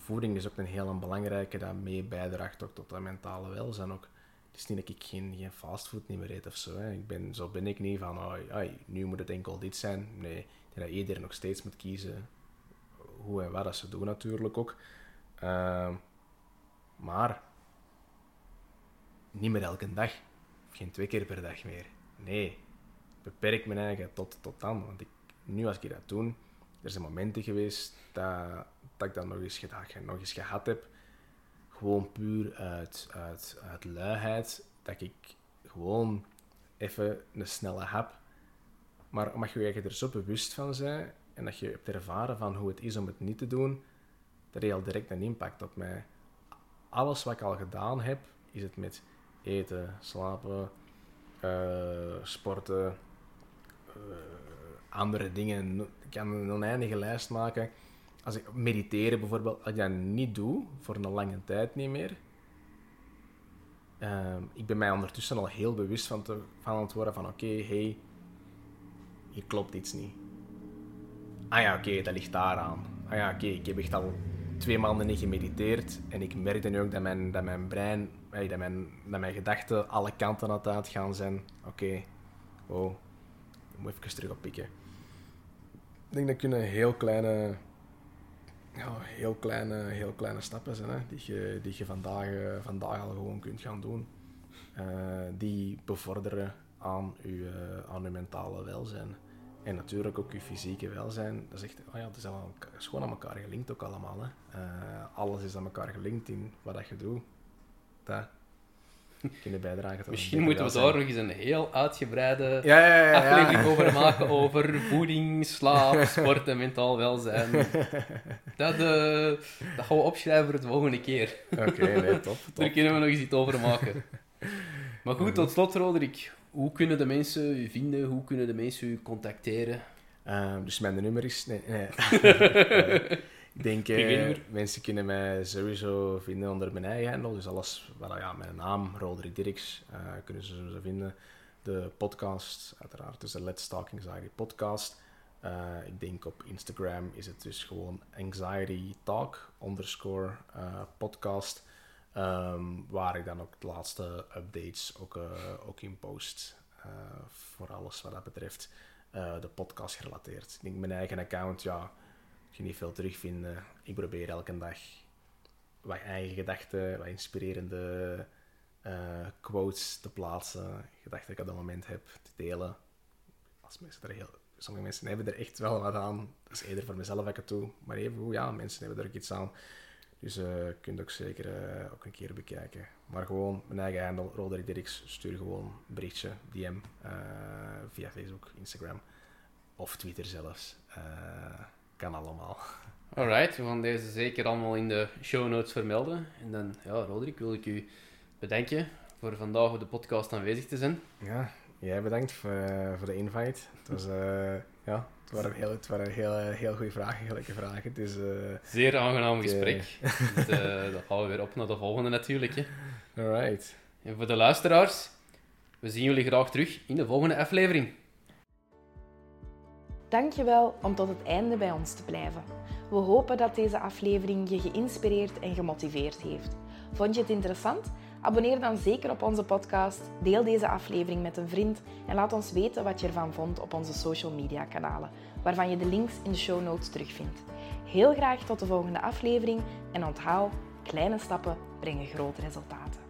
voeding is ook een heel belangrijke dat mee bijdraagt ook tot dat mentale welzijn ook. Het is niet dat ik geen, geen fastfood niet meer eet of zo. Ik ben, zo ben ik niet van, oh, nu moet het enkel dit zijn. Nee, ik denk dat iedereen nog steeds moet kiezen hoe en wat dat ze doen natuurlijk ook. Uh, maar niet meer elke dag. Geen twee keer per dag meer. Nee, beperk mijn eigen tot, tot dan. Want ik, nu als ik dat doe, er zijn momenten geweest dat, dat ik dat nog eens, gedaan, nog eens gehad heb gewoon puur uit, uit, uit luiheid, dat ik gewoon even een snelle hap. Maar omdat je je er zo bewust van bent en dat je hebt ervaren van hoe het is om het niet te doen, dat heeft direct een impact op mij. Alles wat ik al gedaan heb, is het met eten, slapen, uh, sporten, uh, andere dingen. Ik kan een oneindige lijst maken als ik mediteren bijvoorbeeld, als ik dat niet doe, voor een lange tijd niet meer, uh, ik ben mij ondertussen al heel bewust van, te, van het worden van oké, okay, hey, hier klopt iets niet. Ah ja, oké, dat ligt daar aan. Ah ja, oké, ik heb echt al twee maanden niet gemediteerd en ik merkte nu ook dat mijn, dat mijn brein, dat mijn, dat mijn gedachten alle kanten aan het uitgaan zijn. Oké, oh, ik moet even terug oppikken. Ik denk dat kunnen heel kleine ja, heel, kleine, heel kleine stappen zijn, hè, die je, die je vandaag, uh, vandaag al gewoon kunt gaan doen. Uh, die bevorderen aan je, uh, aan mentale welzijn. En natuurlijk ook je fysieke welzijn. Dat is echt, oh ja, het is, allemaal, gewoon aan elkaar gelinkt ook allemaal. Hè. alles is aan elkaar gelinkt in wat dat je doet. Dat, kunnen bijdragen Misschien moeten we daar nog eens een heel uitgebreide ja, ja, ja, aflevering over maken over voeding, slaap, sport en mentaal welzijn. Dat, uh, dat gaan we opschrijven voor de volgende keer. Oké, nee, top, top. Daar kunnen we nog eens iets over maken. Maar goed, tot slot Roderick. Hoe kunnen de mensen u vinden? Hoe kunnen de mensen u contacteren? Uh, dus mijn nummer is... Nee, nee. Ik denk, eh, mensen kunnen mij sowieso vinden onder mijn eigen handel. Dus alles, well, ja, mijn naam, Roderick Dirks, uh, kunnen ze sowieso vinden. De podcast, uiteraard, dus de Let's Talk Anxiety podcast. Uh, ik denk op Instagram is het dus gewoon Anxiety Talk underscore uh, podcast. Um, waar ik dan ook de laatste updates ook, ook in post. voor alles wat dat betreft de podcast gerelateerd. Ik denk mijn eigen account, ja je niet veel terugvinden. Ik probeer elke dag wat eigen gedachten, wat inspirerende uh, quotes te plaatsen, gedachten die ik op dat moment heb, te delen. Als er heel, sommige mensen hebben er echt wel wat aan. Dat is eerder voor mezelf ik het doe. Maar even, ja, mensen hebben er ook iets aan. Dus uh, je kunt ook zeker uh, ook een keer bekijken. Maar gewoon mijn eigen handle, Roderick Dirks, stuur gewoon een berichtje, DM, via Facebook, Instagram of Twitter zelfs kan allemaal. Alright, we gaan deze zeker allemaal in de show notes vermelden. En dan, ja, Roderick, wil ik u bedanken voor vandaag op de podcast aanwezig te zijn. Ja, jij bedankt voor, uh, voor de invite. Het was, uh, ja, het waren heel, het waren heel, heel goede vragen, leuke vragen. Dus, uh, Zeer aangenaam gesprek. dus, dan gaan we weer op naar de volgende natuurlijk. Hè. Alright. En voor de luisteraars, we zien jullie graag terug in de volgende aflevering. Dankjewel om tot het einde bij ons te blijven. We hopen dat deze aflevering je geïnspireerd en gemotiveerd heeft. Vond je het interessant? Abonneer dan zeker op onze podcast, deel deze aflevering met een vriend en laat ons weten wat je ervan vond op onze social media kanalen, waarvan je de links in de show notes terugvindt. Heel graag tot de volgende aflevering en onthoud, kleine stappen brengen grote resultaten.